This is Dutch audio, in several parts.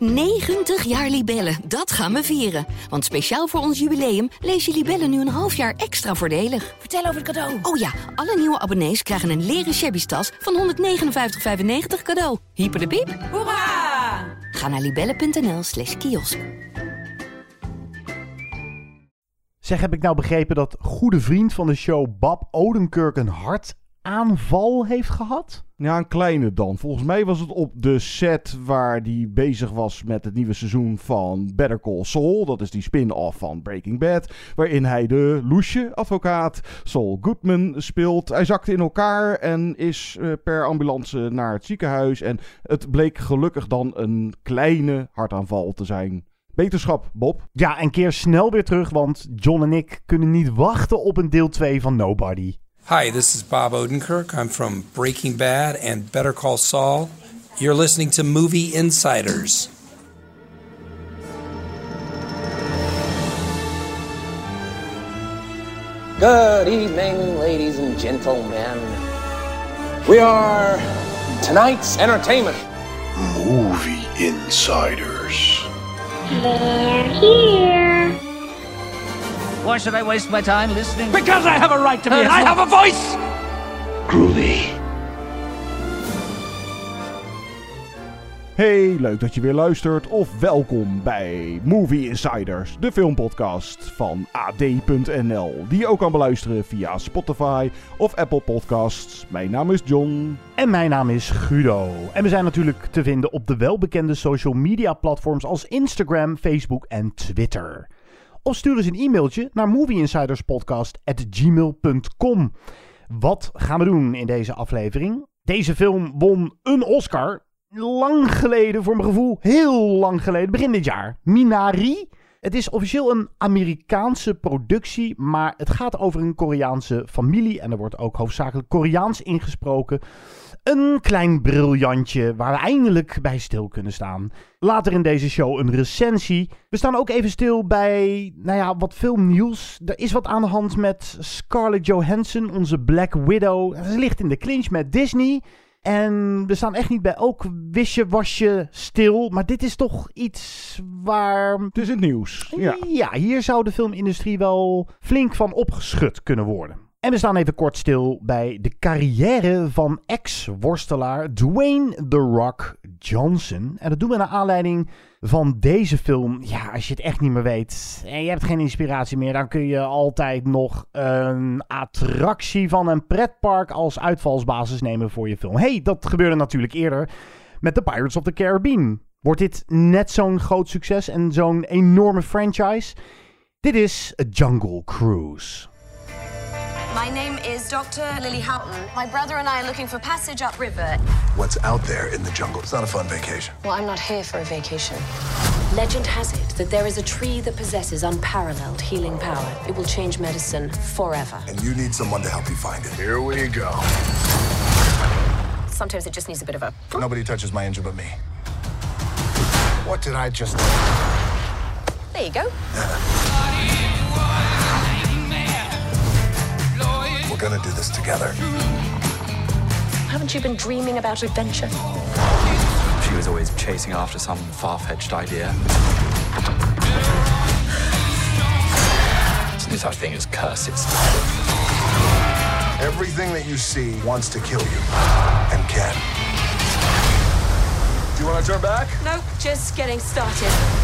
90 jaar Libellen, dat gaan we vieren. Want speciaal voor ons jubileum lees je Libellen nu een half jaar extra voordelig. Vertel over het cadeau. Oh ja, alle nieuwe abonnees krijgen een leren shabby tas van 159,95 cadeau. Hyper de piep. Hoera! Ga naar libellen.nl slash kiosk. Zeg, heb ik nou begrepen dat goede vriend van de show Bob Odenkirk een hartaanval heeft gehad? Ja, een kleine dan. Volgens mij was het op de set waar hij bezig was met het nieuwe seizoen van Better Call Saul. Dat is die spin-off van Breaking Bad. Waarin hij de loesje advocaat Saul Goodman speelt. Hij zakte in elkaar en is eh, per ambulance naar het ziekenhuis. En het bleek gelukkig dan een kleine hartaanval te zijn. Beterschap, Bob. Ja, en keer snel weer terug, want John en ik kunnen niet wachten op een deel 2 van Nobody. Hi, this is Bob Odenkirk. I'm from Breaking Bad and Better Call Saul. You're listening to Movie Insiders. Good evening, ladies and gentlemen. We are tonight's entertainment. Movie Insiders. Why should I waste my time listening? Because I have a right to be. I have a voice. Groovy. Hey, leuk dat je weer luistert of welkom bij Movie Insiders, de filmpodcast van AD.nl, die je ook kan beluisteren via Spotify of Apple Podcasts. Mijn naam is John. En mijn naam is Guido. En we zijn natuurlijk te vinden op de welbekende social media platforms als Instagram, Facebook en Twitter. Of stuur eens een e-mailtje naar movieinsiderspodcast.gmail.com. Wat gaan we doen in deze aflevering? Deze film won een Oscar. Lang geleden, voor mijn gevoel, heel lang geleden, begin dit jaar. Minari. Het is officieel een Amerikaanse productie, maar het gaat over een Koreaanse familie. En er wordt ook hoofdzakelijk Koreaans ingesproken. Een klein briljantje waar we eindelijk bij stil kunnen staan. Later in deze show een recensie. We staan ook even stil bij, nou ja, wat filmnieuws. Er is wat aan de hand met Scarlett Johansson, onze Black Widow. Ze ligt in de clinch met Disney. En we staan echt niet bij ook wisje wasje stil. Maar dit is toch iets waar... Het is het nieuws. Ja. Ja, hier zou de filmindustrie wel flink van opgeschud kunnen worden. En we staan even kort stil bij de carrière van ex-worstelaar Dwayne The Rock Johnson. En dat doen we naar aanleiding van deze film. Ja, als je het echt niet meer weet en je hebt geen inspiratie meer, dan kun je altijd nog een attractie van een pretpark als uitvalsbasis nemen voor je film. hey, dat gebeurde natuurlijk eerder met The Pirates of the Caribbean. Wordt dit net zo'n groot succes en zo'n enorme franchise? Dit is A Jungle Cruise. My name is Dr. Lily Houghton. My brother and I are looking for passage upriver. What's out there in the jungle? It's not a fun vacation. Well, I'm not here for a vacation. Legend has it that there is a tree that possesses unparalleled healing power. It will change medicine forever. And you need someone to help you find it. Here we go. Sometimes it just needs a bit of a. Nobody touches my engine but me. What did I just There you go. Gonna do this together. Haven't you been dreaming about adventure? She was always chasing after some far fetched idea. There's no such thing as curses. Everything that you see wants to kill you. And can. Do you wanna turn back? Nope, just getting started.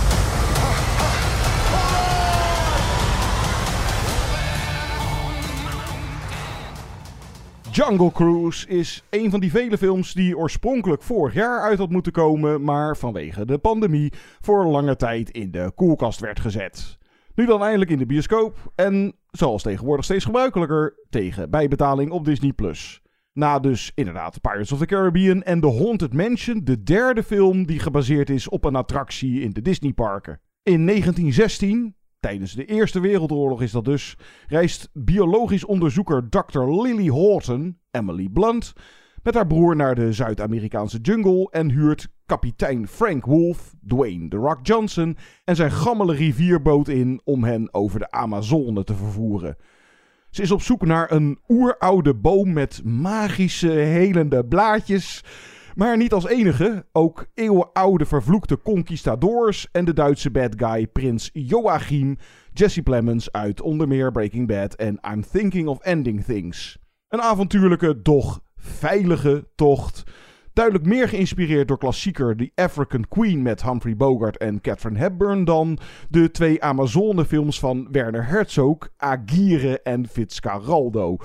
Jungle Cruise is een van die vele films die oorspronkelijk vorig jaar uit had moeten komen, maar vanwege de pandemie voor lange tijd in de koelkast werd gezet. Nu dan eindelijk in de bioscoop en, zoals tegenwoordig steeds gebruikelijker, tegen bijbetaling op Disney+. Na dus inderdaad Pirates of the Caribbean en The Haunted Mansion, de derde film die gebaseerd is op een attractie in de Disneyparken. In 1916, tijdens de Eerste Wereldoorlog is dat dus, reist biologisch onderzoeker Dr. Lily Horton, Emily Blunt, met haar broer naar de Zuid-Amerikaanse jungle en huurt kapitein Frank Wolf, Dwayne The Rock Johnson, en zijn gammele rivierboot in om hen over de Amazone te vervoeren. Ze is op zoek naar een oeroude boom met magische, helende blaadjes. Maar niet als enige, ook eeuwenoude vervloekte conquistadors en de Duitse bad guy prins Joachim, Jesse Plemons uit onder meer Breaking Bad en I'm Thinking of Ending Things. Een avontuurlijke, doch veilige tocht. Duidelijk meer geïnspireerd door klassieker The African Queen met Humphrey Bogart en Catherine Hepburn dan de twee Amazone-films van Werner Herzog, Aguirre en Fitzcarraldo.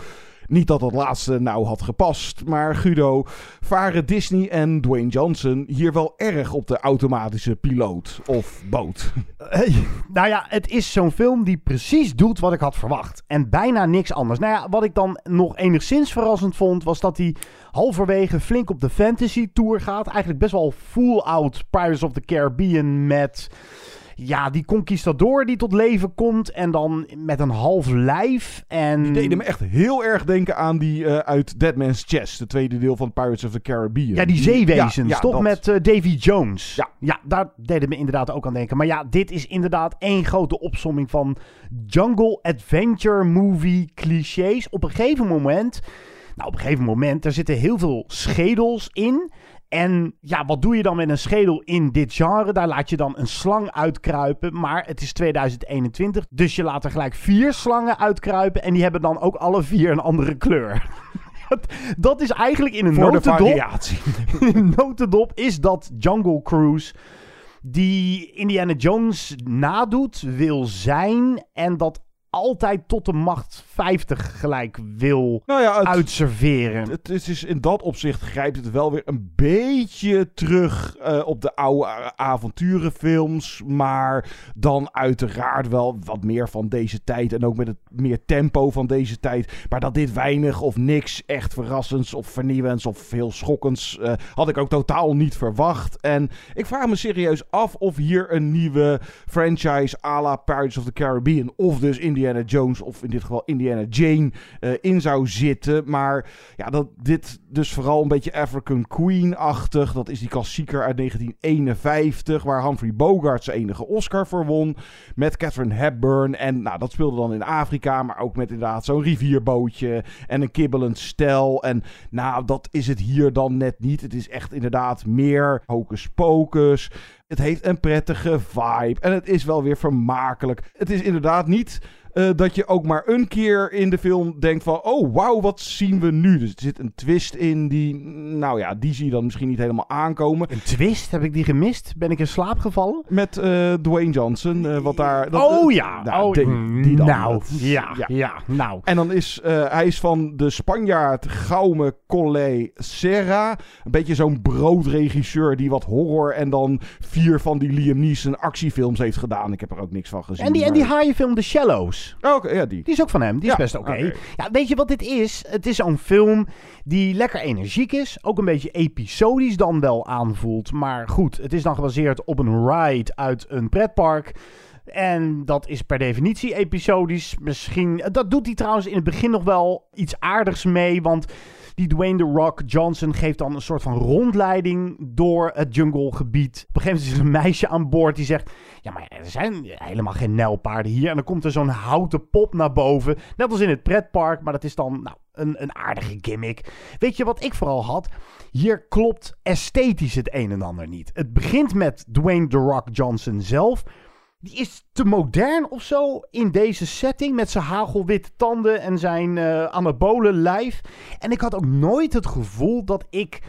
Niet dat dat laatste nou had gepast, maar Guido, varen Disney en Dwayne Johnson hier wel erg op de automatische piloot of boot? Hey, nou ja, het is zo'n film die precies doet wat ik had verwacht. En bijna niks anders. Nou ja, wat ik dan nog enigszins verrassend vond, was dat hij halverwege flink op de fantasy tour gaat. Eigenlijk best wel full-out Pirates of the Caribbean met ja, die conquistador die tot leven komt en dan met een half lijf. En... Die deden me echt heel erg denken aan die uh, uit Dead Man's Chest, de tweede deel van Pirates of the Caribbean. Ja, die zeewezens, ja, ja, toch? Dat... Met uh, Davy Jones. Ja. ja, daar deden me inderdaad ook aan denken. Maar ja, dit is inderdaad één grote opsomming van jungle adventure movie clichés. Op een gegeven moment... Nou, op een gegeven moment, er zitten heel veel schedels in. En ja, wat doe je dan met een schedel in dit genre? Daar laat je dan een slang uitkruipen. Maar het is 2021, dus je laat er gelijk vier slangen uitkruipen. En die hebben dan ook alle vier een andere kleur. dat is eigenlijk in een Voor notendop. De variatie. in een notendop is dat Jungle Cruise die Indiana Jones nadoet, wil zijn. En dat altijd tot de macht 50 gelijk wil nou ja, het, uitserveren. Het, het, is in dat opzicht grijpt het wel weer een beetje terug uh, op de oude avonturenfilms. Maar dan uiteraard wel wat meer van deze tijd. En ook met het meer tempo van deze tijd. Maar dat dit weinig of niks echt verrassends of vernieuwends of heel schokkends uh, had ik ook totaal niet verwacht. En ik vraag me serieus af of hier een nieuwe franchise à la Pirates of the Caribbean of dus Indiana Jones of in dit geval Indiana Jane uh, in zou zitten. Maar ja, dat dit dus vooral een beetje African Queen-achtig. Dat is die klassieker uit 1951 waar Humphrey Bogart zijn enige Oscar voor won. Met Catherine Hepburn. En nou, dat speelde dan in Afrika, maar ook met inderdaad zo'n rivierbootje en een kibbelend stel. En nou, dat is het hier dan net niet. Het is echt inderdaad meer hocus pocus. Het heeft een prettige vibe. En het is wel weer vermakelijk. Het is inderdaad niet uh, dat je ook maar een keer in de film denkt van... Oh, wauw, wat zien we nu? Dus er zit een twist in die... Nou ja, die zie je dan misschien niet helemaal aankomen. Een twist? Heb ik die gemist? Ben ik in slaap gevallen? Met uh, Dwayne Johnson, uh, wat daar... Dat, oh ja! Nou, oh, die, die dan, nou, ja, ja, nou. En dan is... hij is van de Spanjaard Gaume Collet Serra. Een beetje zo'n broodregisseur die wat horror... en dan vier van die Liam Neeson actiefilms heeft gedaan. Ik heb er ook niks van gezien. En die, maar... en die haaienfilm The Shallows. Oh, okay, ja, die. Die is ook van hem. Die is best oké. oké. Ja, weet je wat dit is? Het is zo'n film die lekker energiek is. Ook een beetje episodisch dan wel aanvoelt. Maar goed, het is dan gebaseerd op een ride uit een pretpark. En dat is per definitie episodisch. Misschien. Dat doet hij trouwens in het begin nog wel iets aardigs mee. Want die Dwayne The Rock Johnson geeft dan een soort van rondleiding door het junglegebied. Op een gegeven moment is er een meisje aan boord die zegt: Ja, maar er zijn helemaal geen nijlpaarden hier. En dan komt er zo'n houten pop naar boven. Net als in het pretpark, maar dat is dan nou, een, een aardige gimmick. Weet je wat ik vooral had? Hier klopt esthetisch het een en ander niet. Het begint met Dwayne The Rock Johnson zelf. Die is te modern of zo in deze setting. Met zijn hagelwitte tanden en zijn uh, anabole lijf. En ik had ook nooit het gevoel dat ik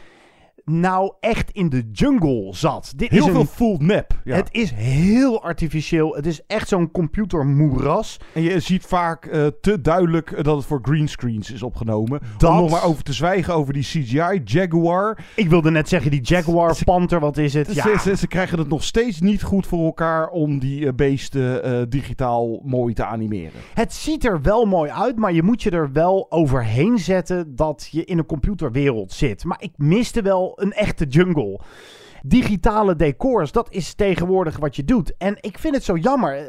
nou echt in de jungle zat. Dit Heel is veel een, full map. Ja. Het is heel artificieel. Het is echt zo'n computermoeras. En je ziet vaak uh, te duidelijk uh, dat het voor greenscreens is opgenomen. Dat- Om nog maar over te zwijgen over die CGI Jaguar. Ik wilde net zeggen, die Jaguar, Panther, wat is het? Ja. Ze, ze, ze krijgen het nog steeds niet goed voor elkaar om die uh, beesten uh, digitaal mooi te animeren. Het ziet er wel mooi uit, maar je moet je er wel overheen zetten dat je in een computerwereld zit. Maar ik miste wel een echte jungle. Digitale decors, dat is tegenwoordig wat je doet. En ik vind het zo jammer. Eh,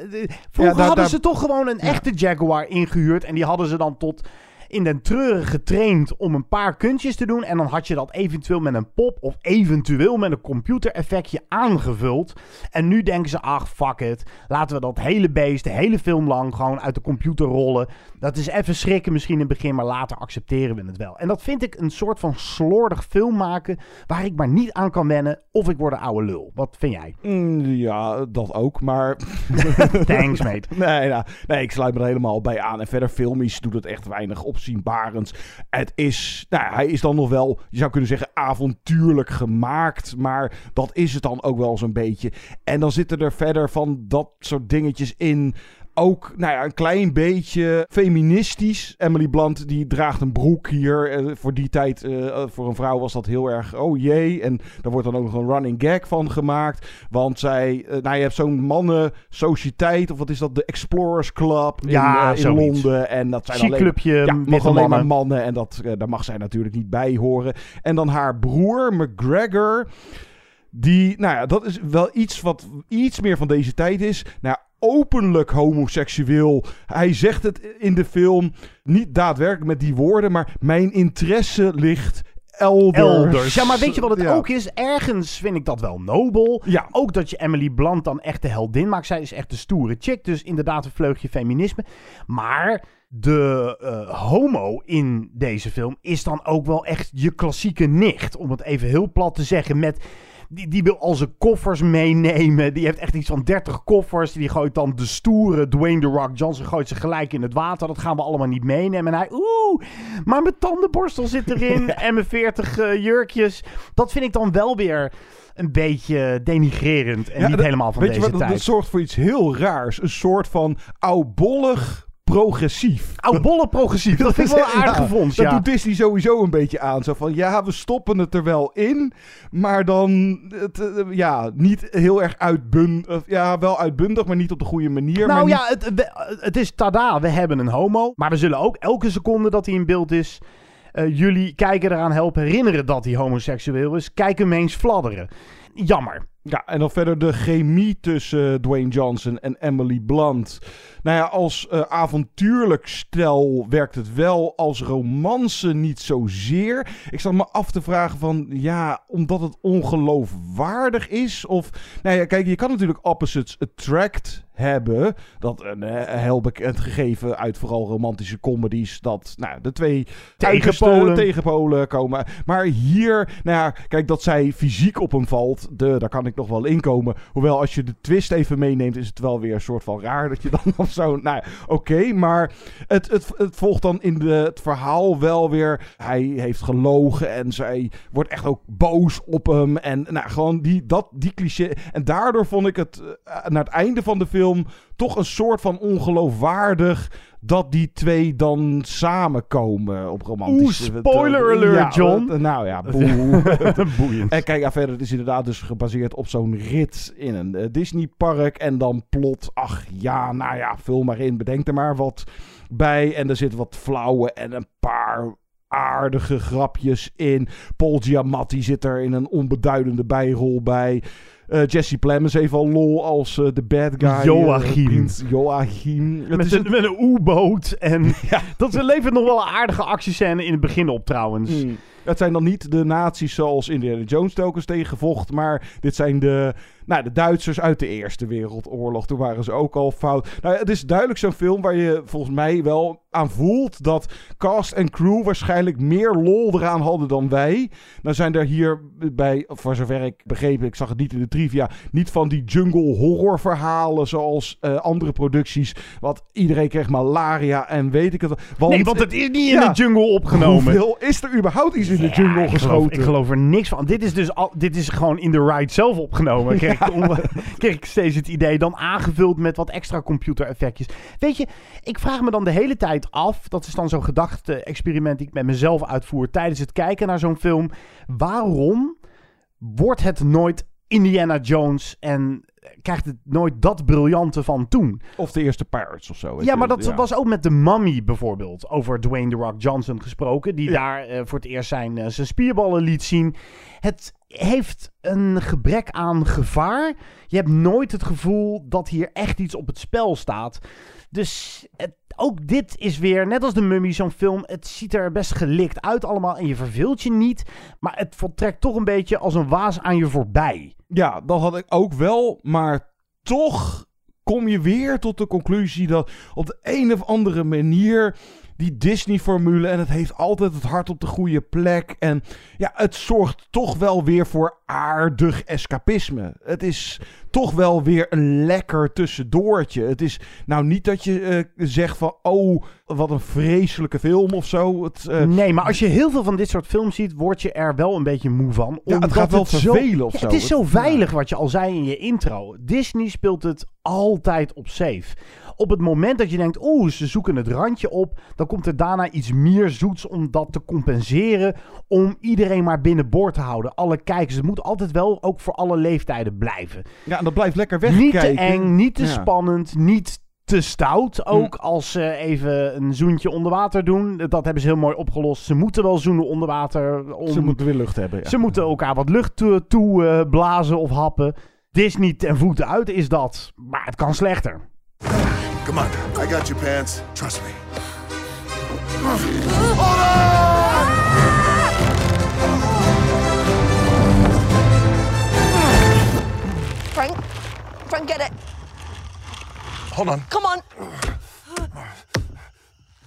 Vroeger daar- hadden daar- ze toch gewoon een echte Jaguar ingehuurd. En die hadden ze dan tot in den treuren getraind om een paar kuntjes te doen. En dan had je dat eventueel met een pop of eventueel met een computereffectje aangevuld. En nu denken ze, ach fuck it. Laten we dat hele beest, de hele film lang, gewoon uit de computer rollen. Dat is even schrikken misschien in het begin, maar later accepteren we het wel. En dat vind ik een soort van slordig film maken waar ik maar niet aan kan wennen of ik word een oude lul. Wat vind jij? Mm, ja, dat ook, maar... Thanks, mate. nee, nou, nee, ik sluit me er helemaal bij aan. En verder filmisch doet het echt weinig opzienbarends. Het is, nou, hij is dan nog wel, je zou kunnen zeggen, avontuurlijk gemaakt. Maar dat is het dan ook wel zo'n beetje. En dan zitten er verder van dat soort dingetjes in ook nou ja, een klein beetje feministisch. Emily Blunt die draagt een broek hier. Eh, voor die tijd, eh, voor een vrouw was dat heel erg, oh jee. En daar wordt dan ook nog een running gag van gemaakt. Want zij, eh, nou je hebt zo'n mannen sociëteit, of wat is dat, de Explorers Club in, Ja, in. Londen. En dat zijn alleen, clubje, ja, mag alleen maar mannen. mannen. En dat, daar mag zij natuurlijk niet bij horen. En dan haar broer, McGregor. Die, nou ja, dat is wel iets wat iets meer van deze tijd is. Nou, openlijk homoseksueel. Hij zegt het in de film niet daadwerkelijk met die woorden, maar mijn interesse ligt elders. Elders. Ja, maar weet je wat het Ja. ook is? Ergens vind ik dat wel nobel. Ja. Ook dat je Emily Blunt dan echt de heldin maakt. Zij is echt de stoere chick. Dus inderdaad een vleugje feminisme. Maar de eh, homo in deze film is dan ook wel echt je klassieke nicht. Om het even heel plat te zeggen. Met, die, die wil al zijn koffers meenemen. Die heeft echt iets van 30 koffers. Die gooit dan de stoere Dwayne The Rock Johnson gooit ze gelijk in het water. Dat gaan we allemaal niet meenemen. En hij, oeh, maar mijn tandenborstel zit erin. en mijn 40 eh, jurkjes. Dat vind ik dan wel weer een beetje denigrerend. En Ja, niet dat- helemaal van weet deze je wat, dat- tijd. Dat zorgt voor iets heel raars. Een soort van oudbollig progressief. Oudbollen progressief. Dat ik wel een aardige Ja, vondst, Dat ja. doet Disney sowieso een beetje aan. Zo van, ja, we stoppen het er wel in. Maar dan, het, eh, ja, niet heel erg uitbundig. Ja, wel uitbundig, maar niet op de goede manier. maar Nou niet- ja, het, het is tada, we hebben een homo. Maar we zullen ook elke seconde dat hij in beeld is... eh, jullie kijken eraan helpen herinneren dat hij homoseksueel is. Kijk hem eens fladderen. Jammer. Ja, en dan verder de chemie tussen eh, Dwayne Johnson en Emily Blunt. Nou ja, als eh, avontuurlijk stel werkt het wel. Als romance niet zozeer. Ik zat me af te vragen van, ja, omdat het ongeloofwaardig is? Of, nou ja, kijk, je kan natuurlijk opposites attract hebben. Dat een eh, heel bekend gegeven uit vooral romantische comedies. Dat, nou, de twee Tegenpolen. tegenpolen komen. Maar hier, nou ja, kijk, dat zij fysiek op hem valt, de, daar kan ik nog wel inkomen. Hoewel, als je de twist even meeneemt, is het wel weer een soort van raar dat je dan of zo. Nou, oké, maar het, het, het volgt dan in de, het verhaal wel weer. Hij heeft gelogen en zij wordt echt ook boos op hem. En nou, gewoon die, dat, die cliché. En daardoor vond ik het eh, naar het einde van de film toch een soort van ongeloofwaardig dat die twee dan samenkomen op romantische... Oeh, spoiler alert, Ja, John. eh, nou ja, boe. Boeiend. En kijk, ja, verder, het is inderdaad dus gebaseerd op zo'n rit in een eh, Disneypark. En dan plot, ach ja, nou ja, vul maar in, bedenk er maar wat bij. En er zitten wat flauwe en een paar aardige grapjes in. Paul Giamatti zit er in een onbeduidende bijrol bij. Eh, Jesse Plemons heeft al lol als eh, de bad guy. eh, Joachim. Joachim. Met is een, met een oeboot. En dat levert nog wel een aardige actiescène in het begin op trouwens. Mm. Het zijn dan niet de nazi's zoals Indiana Jones telkens tegenvocht. Maar dit zijn de, nou, de Duitsers uit de Eerste Wereldoorlog. Toen waren ze ook al fout. Nou, het is duidelijk zo'n film waar je volgens mij wel aan voelt dat cast en crew waarschijnlijk meer lol eraan hadden dan wij. Nou zijn er hier bij, voor zover ik begreep, ik zag het niet in de trivia, niet van die jungle horror verhalen zoals eh, andere producties. Want iedereen kreeg malaria en weet ik het. Want, nee, want het is niet in Ja. de jungle opgenomen. Hoeveel is er überhaupt iets in de Ja, jungle ik geloof, geschoten? ik geloof er niks van. Dit is dus al, dit is gewoon in de ride zelf opgenomen. Kreeg, ik, on- kreeg ik steeds het idee. Dan aangevuld met wat extra computereffectjes. Weet je, ik vraag me dan de hele tijd af. Dat is dan zo'n gedachte-experiment die ik met mezelf uitvoer tijdens het kijken naar zo'n film. Waarom wordt het nooit Indiana Jones en krijgt het nooit dat briljante van toen? Of de eerste Pirates of zo. Ja, maar dat Ja. was ook met de Mummy bijvoorbeeld. Over Dwayne The Rock Johnson gesproken. Die daar eh, voor het eerst zijn, eh, zijn spierballen liet zien. Het heeft een gebrek aan gevaar. Je hebt nooit het gevoel dat hier echt iets op het spel staat. Dus het, ook dit is weer, net als de Mummy, zo'n film. Het ziet er best gelikt uit allemaal en je verveelt je niet. Maar het voltrekt toch een beetje als een waas aan je voorbij. Ja, dat had ik ook wel. Maar toch kom je weer tot de conclusie dat op de een of andere manier die Disney-formule en het heeft altijd het hart op de goede plek. En ja, het zorgt toch wel weer voor aardig escapisme. Het is toch wel weer een lekker tussendoortje. Het is nou niet dat je eh, zegt van, oh, wat een vreselijke film of zo. Het, uh, nee, maar als je heel veel van dit soort films ziet, word je er wel een beetje moe van. Ja, het gaat wel vervelen of ja, zo. Het is zo veilig, wat je al zei in je intro. Disney speelt het altijd op safe. Op het moment dat je denkt, oeh, ze zoeken het randje op, dan komt er daarna iets meer zoets om dat te compenseren. Om iedereen maar binnenboord te houden. Alle kijkers. Het moet altijd wel ook voor alle leeftijden blijven. Ja, en dat blijft lekker wegkijken. Niet te eng, niet te Ja. spannend, niet te stout. Ook als ze even een zoentje onder water doen. Dat hebben ze heel mooi opgelost. Ze moeten wel zoenen onder water. Om... Ze moeten weer lucht hebben. Ja. Ze moeten elkaar wat lucht toe, toe, eh, blazen of happen. Disney ten voeten uit is dat. Maar het kan slechter. Come on, I got your pants. Trust me. Frank, Frank, get it. Hold on. Come on.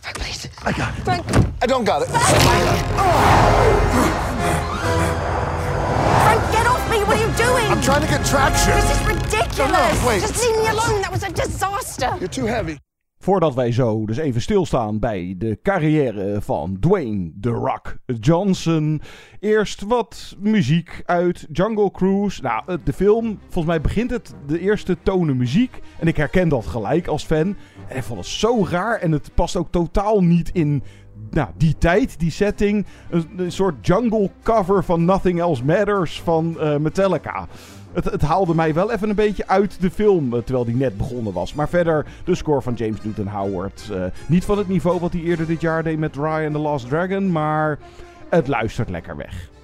Frank, please. I got it. Frank, I don't got it. Frank, I'm trying to get traction. This is ridiculous. No, no, wait. Just leave me alone. That was a disaster. You're too heavy. Voordat wij zo dus even stilstaan bij de carrière van Dwayne The Rock Johnson. Eerst wat muziek uit Jungle Cruise. Nou, eh, de film, volgens mij begint het de eerste tonen muziek. En ik herken dat gelijk als fan. En ik vond het zo raar en het past ook totaal niet in nou, die tijd, die setting. Een, soort jungle cover van Nothing Else Matters van eh, Metallica. Het, het haalde mij wel even een beetje uit de film, eh, terwijl die net begonnen was. Maar verder, de score van James Newton Howard. eh, niet van het niveau wat hij eerder dit jaar deed met Ryan the Last Dragon, maar het luistert lekker weg.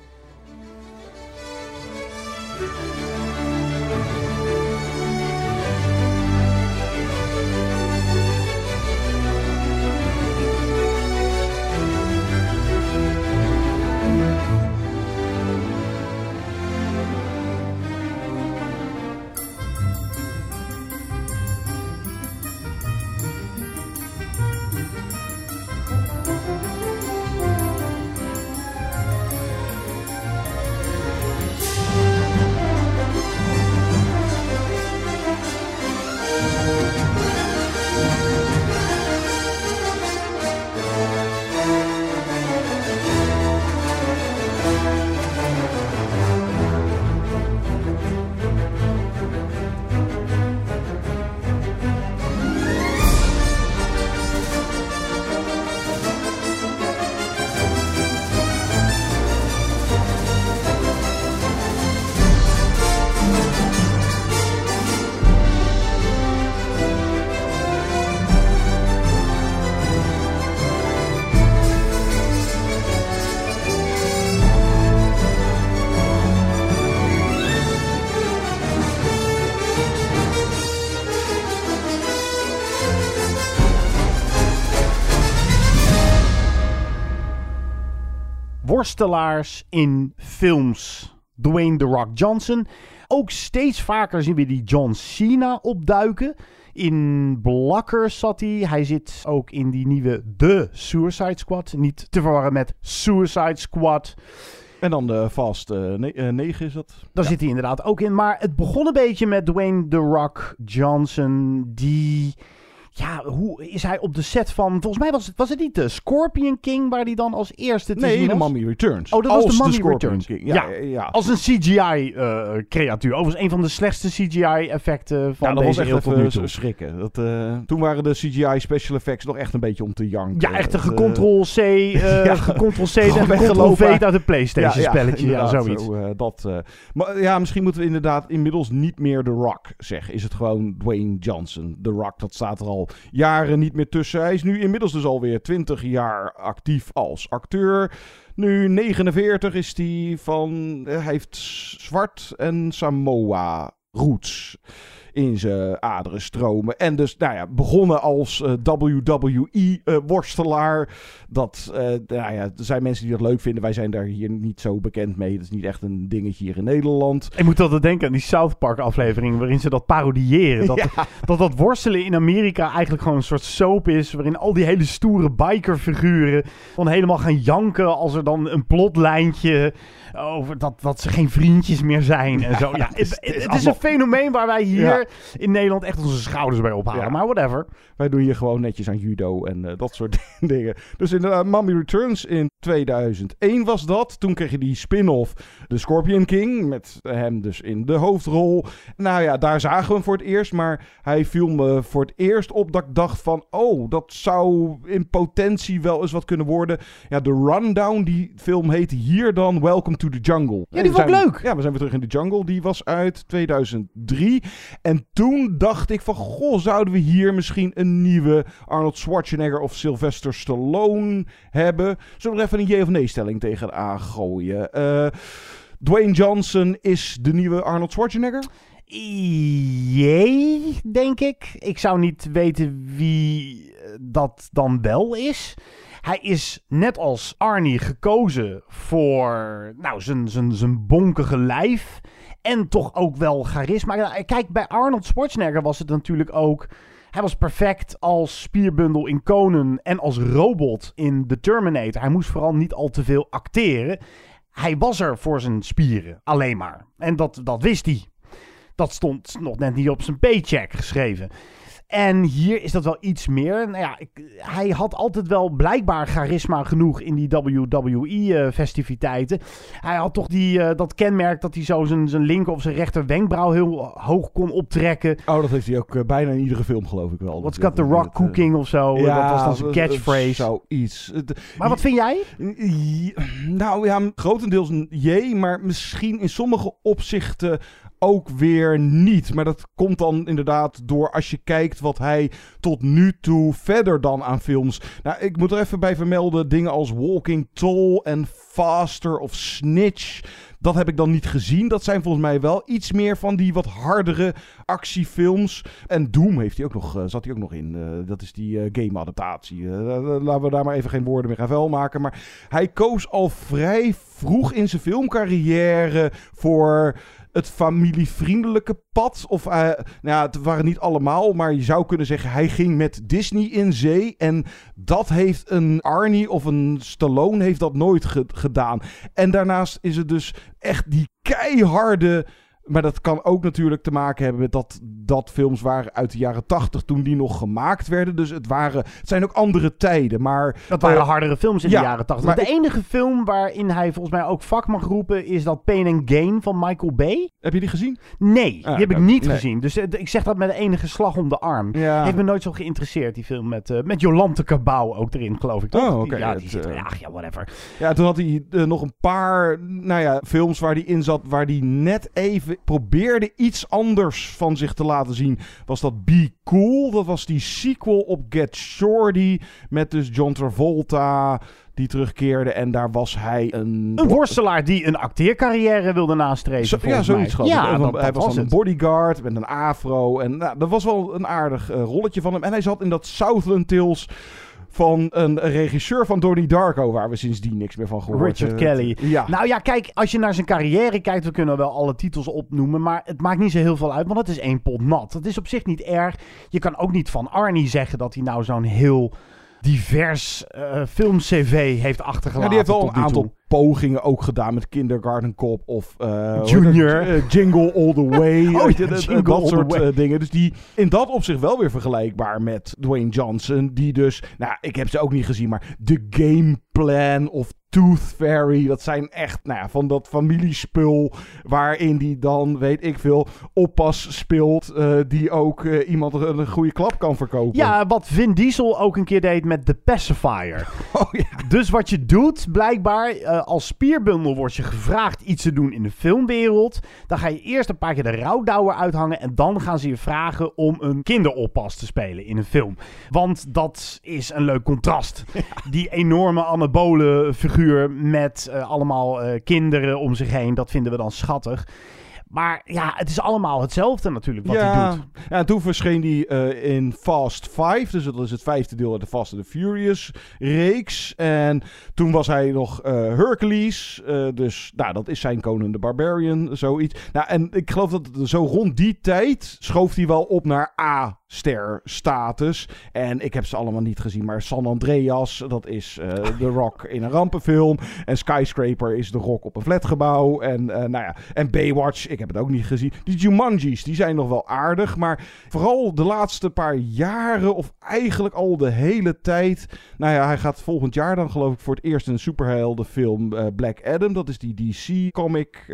In films. Dwayne The Rock Johnson. Ook steeds vaker zien we die John Cena opduiken. In Blockers zat hij. Hij zit ook in die nieuwe The Suicide Squad. Niet te verwarren met Suicide Squad. En dan de Fast 9 is dat. Daar zit hij inderdaad ook in. Maar het begon een beetje met Dwayne The Rock Johnson. Die. Ja, hoe is hij op de set van. Volgens mij was het, was het niet de Scorpion King waar hij dan als eerste te Nee, de? Mummy Returns. Oh, dat was de Mummy Returns. King. Ja, ja. Als een CGI-creatuur. Overigens een van de slechtste CGI-effecten van ja, dat deze was echt even toe. schrikken. Dat, eh, toen waren de CGI special effects nog echt een beetje om te janken. Ja, echt een eh, gecontrol-C, eh ja, gecontrol-C en gecontrol-V uit het PlayStation-spelletje. Ja, zoiets. zo, eh, dat, eh. maar ja, misschien moeten we inderdaad inmiddels niet meer The Rock zeggen. Is het gewoon Dwayne Johnson. The Rock, dat staat er al jaren niet meer tussen. Hij is nu inmiddels dus alweer 20 jaar actief als acteur. Nu 49 is hij van... eh, hij heeft zwart en Samoa roots. In zijn aderen stromen. En dus, nou ja, begonnen als eh, WWE-worstelaar. dat, eh, nou ja, er zijn mensen die dat leuk vinden. Wij zijn daar hier niet zo bekend mee. Dat is niet echt een dingetje hier in Nederland. Ik moet altijd denken aan die South Park aflevering waarin ze dat parodiëren. Dat, Ja. dat dat worstelen in Amerika eigenlijk gewoon een soort soap is. Waarin al die hele stoere bikerfiguren dan helemaal gaan janken als er dan een plotlijntje over dat, dat ze geen vriendjes meer zijn en zo. Ja, het is- het, het is het is allemaal- een fenomeen waar wij hier In Nederland echt onze schouders bij ophalen. Ja. Maar whatever. Wij doen hier gewoon netjes aan judo en eh, dat soort dingen. Dus inderdaad, Mommy Returns in 2001 was dat. Toen kreeg je die spin-off The Scorpion King. Met hem dus in de hoofdrol. Nou ja, daar zagen we hem voor het eerst. Maar hij viel me voor het eerst op dat ik dacht van... Oh, dat zou in potentie wel eens wat kunnen worden. Ja, de Rundown, die film heette hier dan Welcome to the Jungle. Ja, die vond ik leuk. Ja, we zijn weer terug in de jungle. Die was uit 2003. En toen dacht ik van, goh, zouden we hier misschien een nieuwe Arnold Schwarzenegger of Sylvester Stallone hebben? Zullen we er even een ja of nee stelling tegenaan gooien? Eh, Dwayne Johnson is de nieuwe Arnold Schwarzenegger? Jee, denk ik. Ik zou niet weten wie eh, dat dan wel is. Hij is net als Arnie gekozen voor nou, zijn, zijn, zijn bonkige lijf. En toch ook wel charisma. Kijk, bij Arnold Schwarzenegger was het natuurlijk ook... Hij was perfect als spierbundel in Conan en als robot in The Terminator. Hij moest vooral niet al te veel acteren. Hij was er voor zijn spieren, alleen maar. En dat, dat wist hij. Dat stond nog net niet op zijn paycheck geschreven. En hier is dat wel iets meer. Nou ja, ik, hij had altijd wel blijkbaar charisma genoeg in die WWE-festiviteiten. hij had toch die, eh, dat kenmerk dat hij zo zijn, zijn linker of zijn rechter wenkbrauw heel hoog kon optrekken. Oh, dat heeft hij ook eh, bijna in iedere film geloof ik wel. What's Dat- got the rock eh, cooking of zo. dat was dan zijn eh, eh, catchphrase. Zoiets. Maar wat vind jij? Ja, Nou ja, grotendeels een jee, maar misschien in sommige opzichten ook weer niet. Maar dat komt dan inderdaad door als je kijkt wat hij tot nu toe verder dan aan films. Nou, ik moet er even bij vermelden dingen als Walking Tall en Faster of Snitch. Dat heb ik dan niet gezien. Dat zijn volgens mij wel iets meer van die wat hardere actiefilms. En Doom heeft hij ook nog, eh, zat hij ook nog in. Eh, dat is die eh, game-adaptatie. Laten we daar maar even geen woorden meer aan vuil maken. Maar hij koos al vrij vroeg in zijn filmcarrière voor het familievriendelijke pad. Of, eh, nou ja, het waren niet allemaal, maar je zou kunnen zeggen... hij ging met Disney in zee. En dat heeft een Arnie of een Stallone heeft dat nooit ge- gedaan. En daarnaast is het dus echt die keiharde... Maar dat kan ook natuurlijk te maken hebben met dat, dat films waren uit de jaren tachtig toen die nog gemaakt werden. Dus het, waren, het zijn ook andere tijden. Maar, Dat waren hardere films in ja, de jaren 80. maar de enige film waarin hij volgens mij ook vak mag roepen is dat Pain and Gain van Michael Bay. Heb je die gezien? Nee, die Ah, heb ik niet Nee. gezien. Dus eh, ik zeg dat met de enige slag om de arm. Ja. Heeft me nooit zo geïnteresseerd, die film met, eh met Jolante Cabau ook erin, geloof ik. Toch? Oh, oké. Ja, die zit er. eh, Ja, ja, whatever. Ja, toen had hij nog een paar nou ja, films waar hij in zat, waar hij net even probeerde iets anders van zich te laten zien. Was dat Be Cool? Dat was die sequel op Get Shorty met dus John Travolta die terugkeerde en daar was hij een... Een worstelaar die een acteercarrière wilde nastreven, Zo- ja, zoiets mij. Ja, dat, hij dat was was dan een bodyguard met een afro. En nou, dat was wel een aardig eh, rolletje van hem. En hij zat in dat Southland Tales van een regisseur van Donnie Darko, waar we sindsdien niks meer van gehoord Richard hebben. Kelly. Ja. Nou ja, kijk, als je naar zijn carrière kijkt, we kunnen wel alle titels opnoemen, maar het maakt niet zo heel veel uit, want het is één pot nat. Het is op zich niet erg. Je kan ook niet van Arnie zeggen dat hij nou zo'n heel divers eh film-cv heeft achtergelaten. Ja, die heeft wel een toe. aantal pogingen ook gedaan met Kindergarten Cop of eh, Junior. Eh, Jingle All The Way. Oh ja, dat- All soort dingen. Dus die in dat opzicht wel weer vergelijkbaar met Dwayne Johnson. Die dus, nou ik heb ze ook niet gezien, maar The Game Plan of Tooth Fairy. Dat zijn echt nou ja, van dat familiespul waarin die dan, weet ik veel, oppas speelt. eh, die ook eh, iemand een, een goede klap kan verkopen. Ja, wat Vin Diesel ook een keer deed met The Pacifier. Oh, ja. Dus wat je doet, blijkbaar, eh, als spierbundel word je gevraagd iets te doen in de filmwereld. Dan ga je eerst een paar keer de rouwdouwer uithangen. En dan gaan ze je vragen om een kinderoppas te spelen in een film. Want dat is een leuk contrast. Die enorme anabole figuur met eh, allemaal eh, kinderen om zich heen. Dat vinden we dan schattig. Maar ja, het is allemaal hetzelfde natuurlijk wat hij ja. doet. ja, en toen verscheen hij eh, in Fast 5, dus dat is het vijfde deel uit de Fast and the Furious reeks. En toen was hij nog Hercules, dus nou, dat is zijn Conan the Barbarian, zoiets. Nou, en ik geloof dat zo rond die tijd schoof hij wel op naar A-ster status. En ik heb ze allemaal niet gezien, maar San Andreas, dat is eh The Rock in een rampenfilm. En Skyscraper is The Rock op een flatgebouw. En, eh, nou ja, en Baywatch, ik heb het ook niet gezien. Die Jumanji's, die zijn nog wel aardig. Maar vooral de laatste paar jaren, of eigenlijk al de hele tijd. Nou ja, hij gaat volgend jaar dan geloof ik voor het eerst een superheldenfilm eh, Black Adam. Dat is die DC-comic.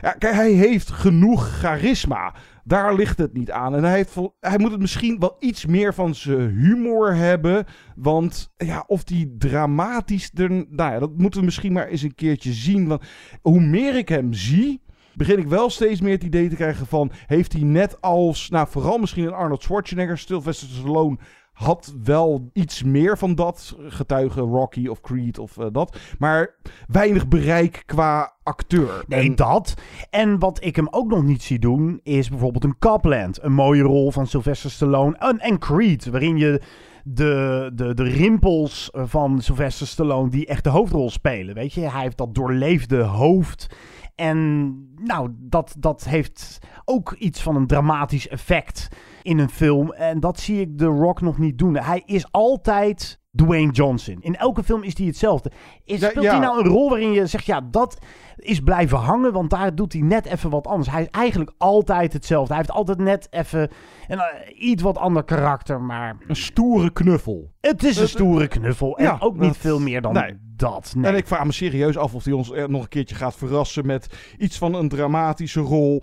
ja, kijk, hij heeft genoeg charisma. Daar ligt het niet aan. En hij, hij moet het misschien wel iets meer van zijn humor hebben. Want ja, of die dramatisch... Er, nou ja, dat moeten we misschien maar eens een keertje zien. Want hoe meer ik hem zie begin ik wel steeds meer het idee te krijgen van... heeft hij net als, nou vooral misschien een Arnold Schwarzenegger... Sylvester Stallone had wel iets meer van dat. Getuigen Rocky of Creed of eh, dat. Maar weinig bereik qua acteur. Nee, En- dat. En wat ik hem ook nog niet zie doen, is bijvoorbeeld een Copland. Een mooie rol van Sylvester Stallone. En, en Creed, waarin je de, de, de rimpels van Sylvester Stallone, die echt de hoofdrol spelen. Weet je, hij heeft dat doorleefde hoofd. En nou, dat, dat heeft ook iets van een dramatisch effect in een film. En dat zie ik The Rock nog niet doen. Hij is altijd Dwayne Johnson. In elke film is hij hetzelfde. Is, speelt ja. hij nou een rol waarin je zegt, ja, dat is blijven hangen, want daar doet hij net even wat anders. Hij is eigenlijk altijd hetzelfde. Hij heeft altijd net even een eh, iets wat ander karakter, maar Een stoere knuffel. het is een stoere knuffel. En ja, ook niet dat- veel meer dan nee. dat. Nee. En ik vraag me serieus af of hij ons er nog een keertje gaat verrassen met iets van een dramatische rol.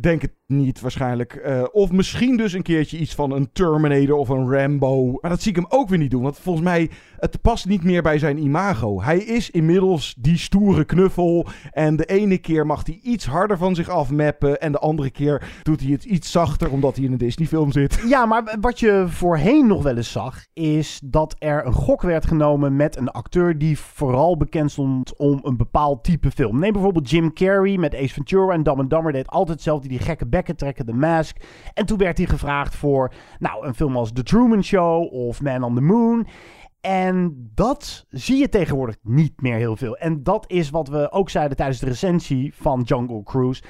Denk het niet waarschijnlijk. Eh, of misschien dus een keertje iets van een Terminator of een Rambo. Maar dat zie ik hem ook weer niet doen. Want volgens mij, het past niet meer bij zijn imago. Hij is inmiddels die stoere knuffel. En de ene keer mag hij iets harder van zich afmappen. En de andere keer doet hij het iets zachter omdat hij in een Disney film zit. Ja, maar wat je voorheen nog wel eens zag, is dat er een gok werd genomen met een acteur die vooral bekend stond om een bepaald type film. Neem bijvoorbeeld Jim Carrey met Ace Ventura en Dumb and Dumber deed altijd hetzelfde, die gekke bekken trekken, The Mask. En toen werd hij gevraagd voor, nou, een film als The Truman Show of Man on the Moon. En dat zie je tegenwoordig niet meer heel veel. En dat is wat we ook zeiden tijdens de recensie van Jungle Cruise.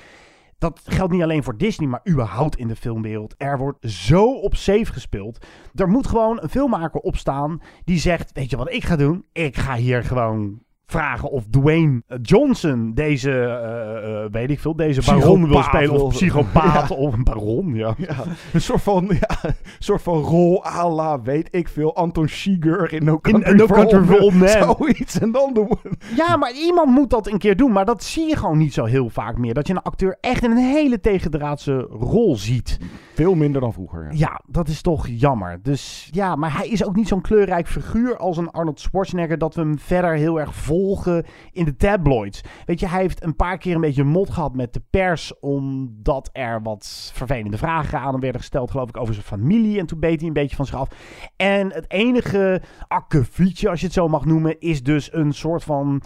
Dat geldt niet alleen voor Disney, maar überhaupt in de filmwereld. Er wordt zo op safe gespeeld. Er moet gewoon een filmmaker opstaan die zegt: Weet je wat ik ga doen? Ik ga hier gewoon vragen of Dwayne Johnson deze, eh, eh, weet ik veel, deze baron wil spelen. Of psychopaat of een baron, ja. Ja, een soort van, ja, een soort van rol à la, weet ik veel, Anton Chigurh in No Country, No for, Country Old for Old. Zoiets. En dan de... Ja, maar iemand moet dat een keer doen. Maar dat zie je gewoon niet zo heel vaak meer. Dat je een acteur echt in een hele tegendraadse rol ziet. Veel minder dan vroeger. Ja. Ja, dat is toch jammer. Dus ja, maar hij is ook niet zo'n kleurrijk figuur als een Arnold Schwarzenegger dat we hem verder heel erg volgen in de tabloids. Weet je, hij heeft een paar keer een beetje mot gehad met de pers omdat er wat vervelende vragen aan hem werden gesteld, geloof ik, over zijn familie. En toen beet hij een beetje van zich af. En het enige akkefietje, als je het zo mag noemen, is dus een soort van...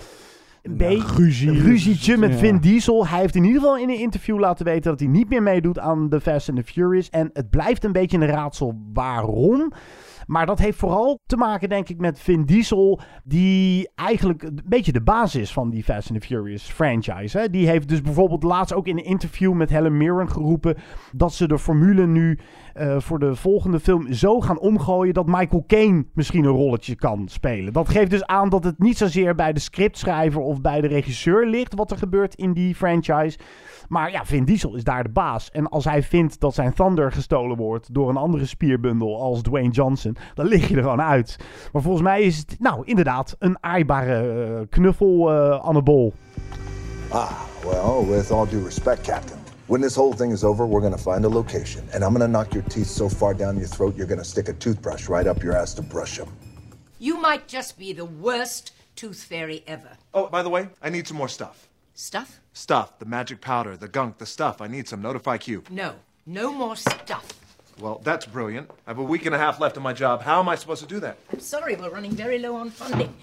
Een beetje ruzie. ruzietje met Ja. Vin Diesel. Hij heeft in ieder geval in een interview laten weten dat hij niet meer meedoet aan The Fast and the Furious. En het blijft een beetje een raadsel waarom. Maar dat heeft vooral te maken, denk ik, met Vin Diesel. Die eigenlijk een beetje de basis van die Fast and the Furious franchise. Hè? Die heeft dus bijvoorbeeld laatst ook in een interview met Helen Mirren geroepen. dat ze de formule nu eh, voor de volgende film zo gaan omgooien. dat Michael Caine misschien een rolletje kan spelen. Dat geeft dus aan dat het niet zozeer bij de scriptschrijver of bij de regisseur ligt. wat er gebeurt in die franchise. Maar ja, Vin Diesel is daar de baas. En als hij vindt dat zijn Thunder gestolen wordt door een andere spierbundel als Dwayne Johnson, dan lig je er gewoon uit. Maar volgens mij is het, nou inderdaad, een aaibare eh, knuffel eh Annabol. Ah, well, with all due respect, Captain. When this whole thing is over, we're gonna find a location, and I'm gonna knock your teeth so far down your throat, you're gonna stick a toothbrush right up your ass to brush them. You might just be the worst tooth fairy ever. Oh, by the way, I need some more stuff. Stuff? Stuff, the magic powder, the gunk, the stuff. I need some. Notify Q. No. No more stuff. Well, that's brilliant. I have a week and a half left of my job. How am I supposed to do that? I'm sorry, we're running very low on funding.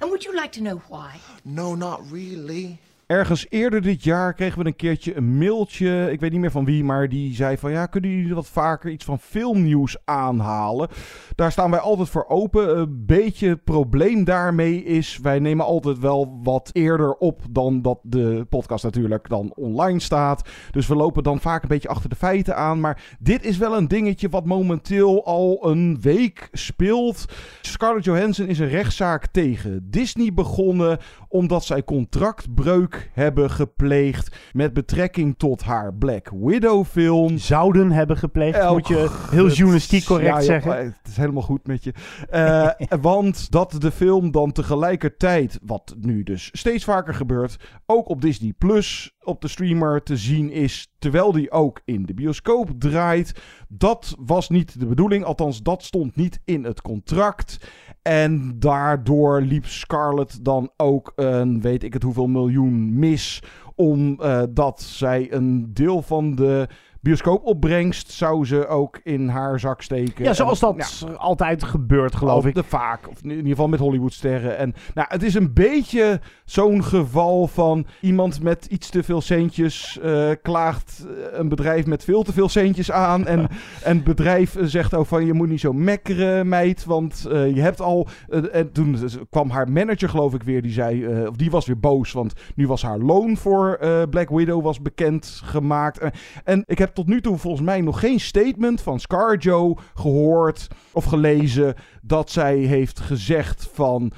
And would you like to know why? No, not really. Ergens eerder dit jaar kregen we een keertje een mailtje. Ik weet niet meer van wie, maar die zei van ja, kunnen jullie wat vaker iets van filmnieuws aanhalen? Daar staan wij altijd voor open. Een beetje het probleem daarmee is, wij nemen altijd wel wat eerder op dan dat de podcast natuurlijk dan online staat. Dus we lopen dan vaak een beetje achter de feiten aan. Maar dit is wel een dingetje wat momenteel al een week speelt. Scarlett Johansson is een rechtszaak tegen Disney begonnen omdat zij contractbreuk hebben gepleegd met betrekking tot haar Black Widow film. Zouden hebben gepleegd, moet je heel journalistiek correct ja, zeggen. Het is helemaal goed met je. Eh, want dat de film dan tegelijkertijd, wat nu dus steeds vaker gebeurt, ook op Disney Plus op de streamer te zien is, terwijl die ook in de bioscoop draait. Dat was niet de bedoeling, althans dat stond niet in het contract. En daardoor liep Scarlett dan ook weet ik het hoeveel miljoen mis, omdat zij een deel van de bioscoopopbrengst zou ze ook in haar zak steken. Ja, zoals En- dat ja, altijd gebeurt, geloof of ik. De vaak, of in ieder geval met Hollywoodsterren. En nou, het is een beetje zo'n geval van iemand met iets te veel centjes eh, klaagt eh, een bedrijf met veel te veel centjes aan. En, en het bedrijf eh, zegt ook van je moet niet zo mekkeren, meid, want je hebt al... en toen kwam haar manager, geloof ik, weer, die zei, of die was weer boos, want nu was haar loon voor Black Widow was bekend gemaakt. En ik heb tot nu toe volgens mij nog geen statement van ScarJo gehoord of gelezen dat zij heeft gezegd van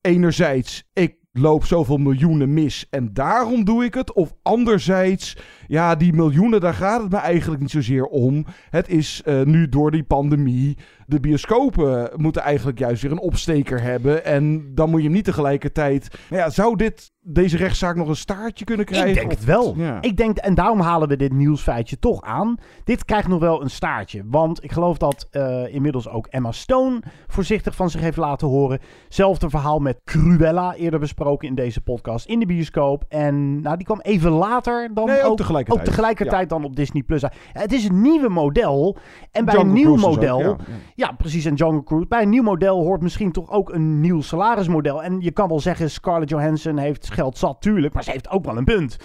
enerzijds ik loop zoveel miljoenen mis en daarom doe ik het. Of anderzijds, ja, die miljoenen, daar gaat het me eigenlijk niet zozeer om. Het is eh, nu door die pandemie, de bioscopen moeten eigenlijk juist weer een opsteker hebben. En dan moet je hem niet tegelijkertijd... Nou ja, zou dit, deze rechtszaak nog een staartje kunnen krijgen? Ik denk het wel. Ja. Ik denk, en daarom halen we dit nieuwsfeitje toch aan. Dit krijgt nog wel een staartje. Want ik geloof dat eh, inmiddels ook Emma Stone voorzichtig van zich heeft laten horen. Zelfde verhaal met Cruella, eerder besproken in deze podcast, in de bioscoop. En nou, die kwam even later dan Nee, ook ook, tegelijkertijd. ook tegelijkertijd dan op Disney+. Plus. Het is een nieuwe model. En bij Jungle een nieuw ook, model... ja. Ja, precies. En Jungle Cruise. Bij een nieuw model hoort misschien toch ook een nieuw salarismodel. En je kan wel zeggen, Scarlett Johansson heeft geld zat, tuurlijk. Maar ze heeft ook wel een punt.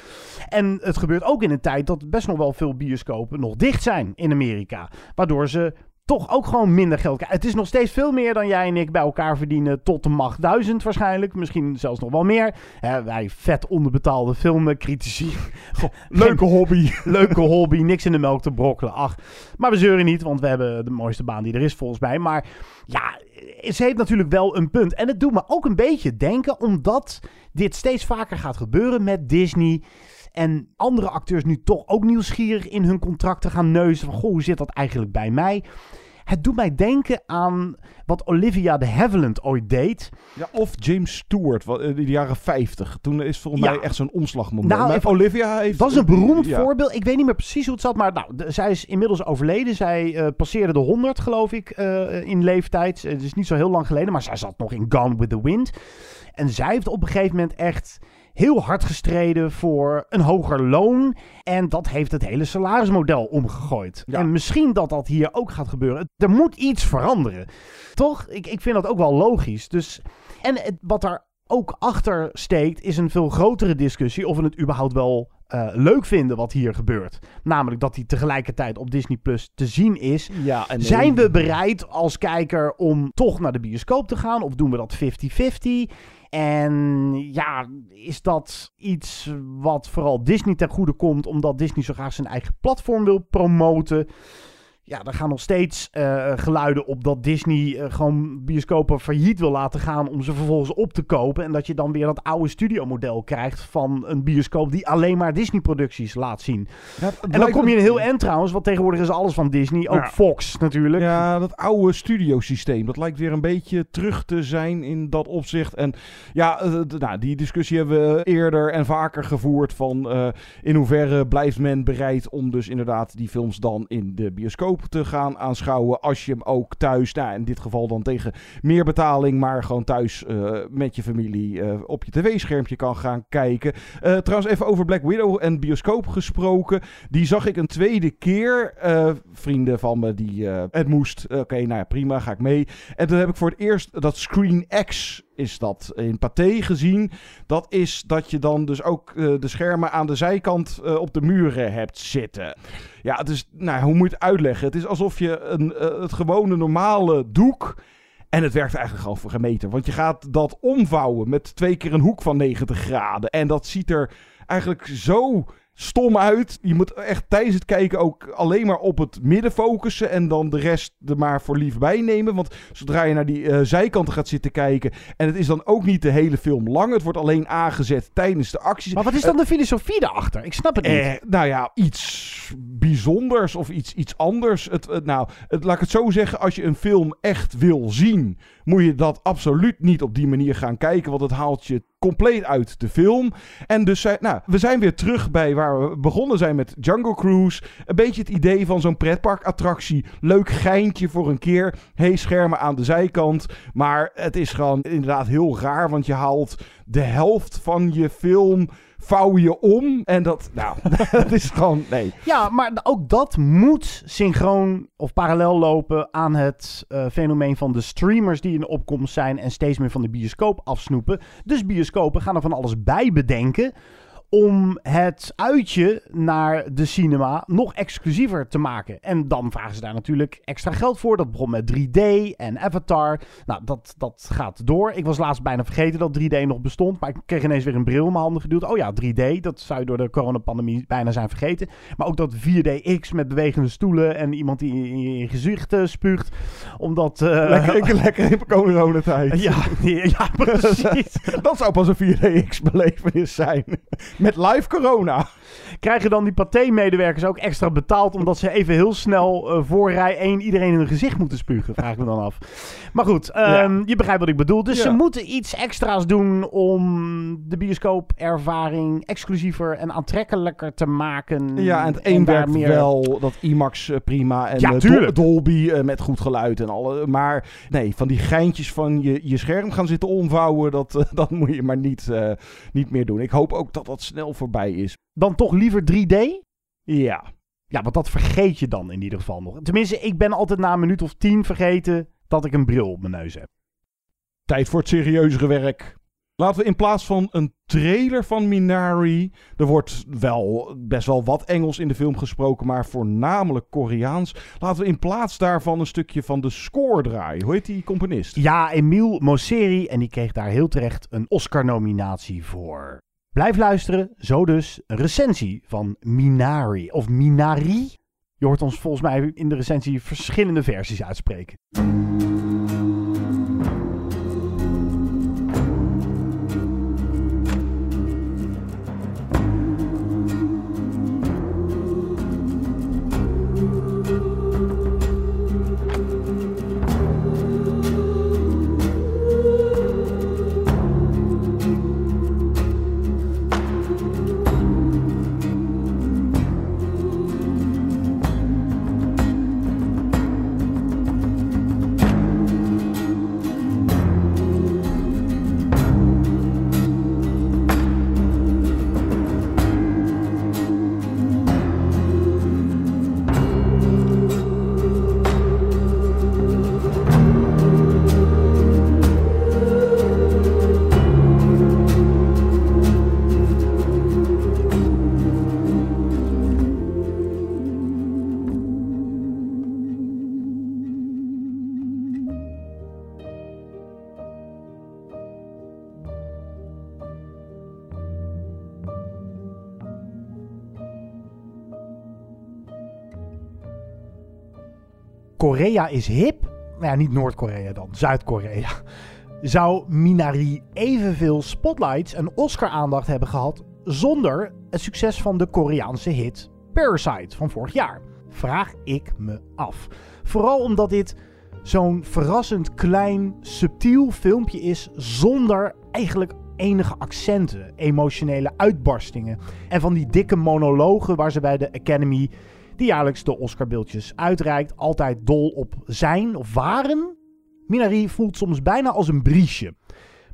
En het gebeurt ook in een tijd dat best nog wel veel bioscopen nog dicht zijn in Amerika. Waardoor ze toch ook gewoon minder geld krijgen. Het is nog steeds veel meer dan jij en ik bij elkaar verdienen tot de macht duizend waarschijnlijk. Misschien zelfs nog wel meer. Wij vet onderbetaalde filmcritici. Goh, Leuke hobby. Leuke hobby, niks in de melk te brokkelen. Ach, maar we zeuren niet, want we hebben de mooiste baan die er is volgens mij. Maar ja, ze heeft natuurlijk wel een punt. En het doet me ook een beetje denken, omdat dit steeds vaker gaat gebeuren met Disney. En andere acteurs nu toch ook nieuwsgierig in hun contracten gaan neuzen. Van, goh, hoe zit dat eigenlijk bij mij? Het doet mij denken aan wat Olivia de Havilland ooit deed. Ja, of James Stewart, in de jaren 50. Toen is volgens Ja. mij echt zo'n omslagmoment. Nou, even- Olivia heeft... Dat is een beroemd Ja. voorbeeld. Ik weet niet meer precies hoe het zat, maar nou, de- zij is inmiddels overleden. Zij eh, passeerde de 100, geloof ik, eh, in leeftijd. Het is niet zo heel lang geleden, maar zij zat nog in Gone with the Wind. En zij heeft op een gegeven moment echt heel hard gestreden voor een hoger loon. En dat heeft het hele salarismodel omgegooid. Ja. En misschien dat dat hier ook gaat gebeuren. Er moet iets veranderen. Toch? Ik, ik vind dat ook wel logisch. Dus, en het, wat daar ook achter steekt, is een veel grotere discussie of we het überhaupt wel eh, leuk vinden wat hier gebeurt. Namelijk dat hij tegelijkertijd op Disney Plus te zien is. Ja, en nee. Zijn we bereid als kijker om toch naar de bioscoop te gaan? Of doen we dat 50-50? En ja, is dat iets wat vooral Disney ten goede komt, omdat Disney zo graag zijn eigen platform wil promoten? Ja, er gaan nog steeds eh, geluiden op dat Disney eh, gewoon bioscopen failliet wil laten gaan om ze vervolgens op te kopen. En dat je dan weer dat oude studiomodel krijgt van een bioscoop die alleen maar Disney-producties laat zien. Ja, En dan kom je in heel eind trouwens, want tegenwoordig is alles van Disney. Ook Ja. Fox natuurlijk. Ja, dat oude studiosysteem. Dat lijkt weer een beetje terug te zijn in dat opzicht. En ja, eh, nou, die discussie hebben we eerder en vaker gevoerd. Van in hoeverre blijft men bereid om dus inderdaad die films dan in de bioscoop te gaan aanschouwen. Als je hem ook thuis, nou in dit geval dan tegen meer betaling, maar gewoon thuis eh, met je familie eh, op je tv-schermpje kan gaan kijken. Eh, trouwens, even over Black Widow en bioscoop gesproken. Die zag ik een tweede keer. Vrienden van me die het moest. Oké, nou ja, prima, ga ik mee. En toen heb ik voor het eerst dat Screen X is dat in Pathé gezien. Dat is dat je dan dus ook eh, de schermen aan de zijkant eh, op de muren hebt zitten. Ja, het is, nou, hoe moet je het uitleggen? Het is alsof je een, eh, het gewone normale doek... En het werkt eigenlijk gewoon voor gemeten. Want je gaat dat omvouwen met twee keer een hoek van 90 graden. En dat ziet er eigenlijk zo stom uit. Je moet echt tijdens het kijken ook alleen maar op het midden focussen. En dan de rest er maar voor lief bij nemen. Want zodra je naar die eh, zijkanten gaat zitten kijken. En het is dan ook niet de hele film lang. Het wordt alleen aangezet tijdens de acties. Maar wat is dan de filosofie daarachter? Ik snap het niet. Eh, nou ja, iets bijzonders of iets, iets anders. Het, het- nou, het, laat ik het zo zeggen. Als je een film echt wil zien, moet je dat absoluut niet op die manier gaan kijken. Want het haalt je compleet uit de film. En dus, nou, we zijn weer terug bij waar we begonnen zijn met Jungle Cruise. Een beetje het idee van zo'n pretparkattractie. Leuk geintje voor een keer. Hey, schermen aan de zijkant. Maar het is gewoon inderdaad heel raar, want je haalt de helft van je film vouw je om. En dat, nou, dat is gewoon, nee. Ja, maar ook dat moet synchroon of parallel lopen aan het eh, fenomeen van de streamers die in opkomst zijn en steeds meer van de bioscoop afsnoepen. Dus bioscopen gaan er van alles bij bedenken om het uitje naar de cinema nog exclusiever te maken. En dan vragen ze daar natuurlijk extra geld voor. Dat begon met 3D en Avatar. Nou, dat, dat gaat door. Ik was laatst bijna vergeten dat 3D nog bestond. Maar ik kreeg ineens weer een bril in mijn handen geduwd. Oh ja, 3D. Dat zou je door de coronapandemie bijna zijn vergeten. Maar ook dat 4DX met bewegende stoelen en iemand die in je gezicht spuugt. Omdat... eh, Lekker, lekker in coronatijd. Ja, ja, precies. dat zou pas een 4DX-belevenis zijn. Met live corona. Krijgen dan die Pathé-medewerkers ook extra betaald... omdat ze even heel snel eh, voor rij 1 iedereen in hun gezicht moeten spugen? Vraag ik me dan af. Maar goed, ehm, je begrijpt wat ik bedoel. Dus Ja. ze moeten iets extra's doen... om de bioscoopervaring exclusiever en aantrekkelijker te maken. Ja, en het En een werkt meer- wel, dat IMAX eh, prima. En Ja, eh, Dol-. Dolby met goed geluid en alle. Maar nee, van die geintjes van je, je scherm gaan zitten omvouwen... dat, dat moet je maar niet, niet meer doen. Ik hoop ook dat dat snel voorbij is. Dan toch liever 3D? Ja. Ja, want dat vergeet je dan in ieder geval nog. Tenminste, ik ben altijd na een minuut of tien vergeten... dat ik een bril op mijn neus heb. Tijd voor het serieuzere werk. Laten we in plaats van een trailer van Minari. Er wordt wel best wel wat Engels in de film gesproken, maar voornamelijk Koreaans. Laten we in plaats daarvan een stukje van de score draaien. Hoe heet die componist? Ja, Emile Mosseri. En die kreeg daar heel terecht een Oscar-nominatie voor. Blijf luisteren. Zo dus recensie van Minari. Of Minari. Je hoort ons volgens mij in de recensie verschillende versies uitspreken. Korea is hip. Nou ja, niet Noord-Korea dan, Zuid-Korea. Zou Minari evenveel spotlights en Oscar-aandacht hebben gehad zonder het succes van de Koreaanse hit Parasite van vorig jaar? Vraag ik me af. Vooral omdat dit zo'n verrassend klein, subtiel filmpje is zonder eigenlijk enige accenten, emotionele uitbarstingen en van die dikke monologen waar ze bij de Academy die jaarlijks de Oscarbeeldjes uitreikt, altijd dol op zijn of waren. Minari voelt soms bijna als een briesje.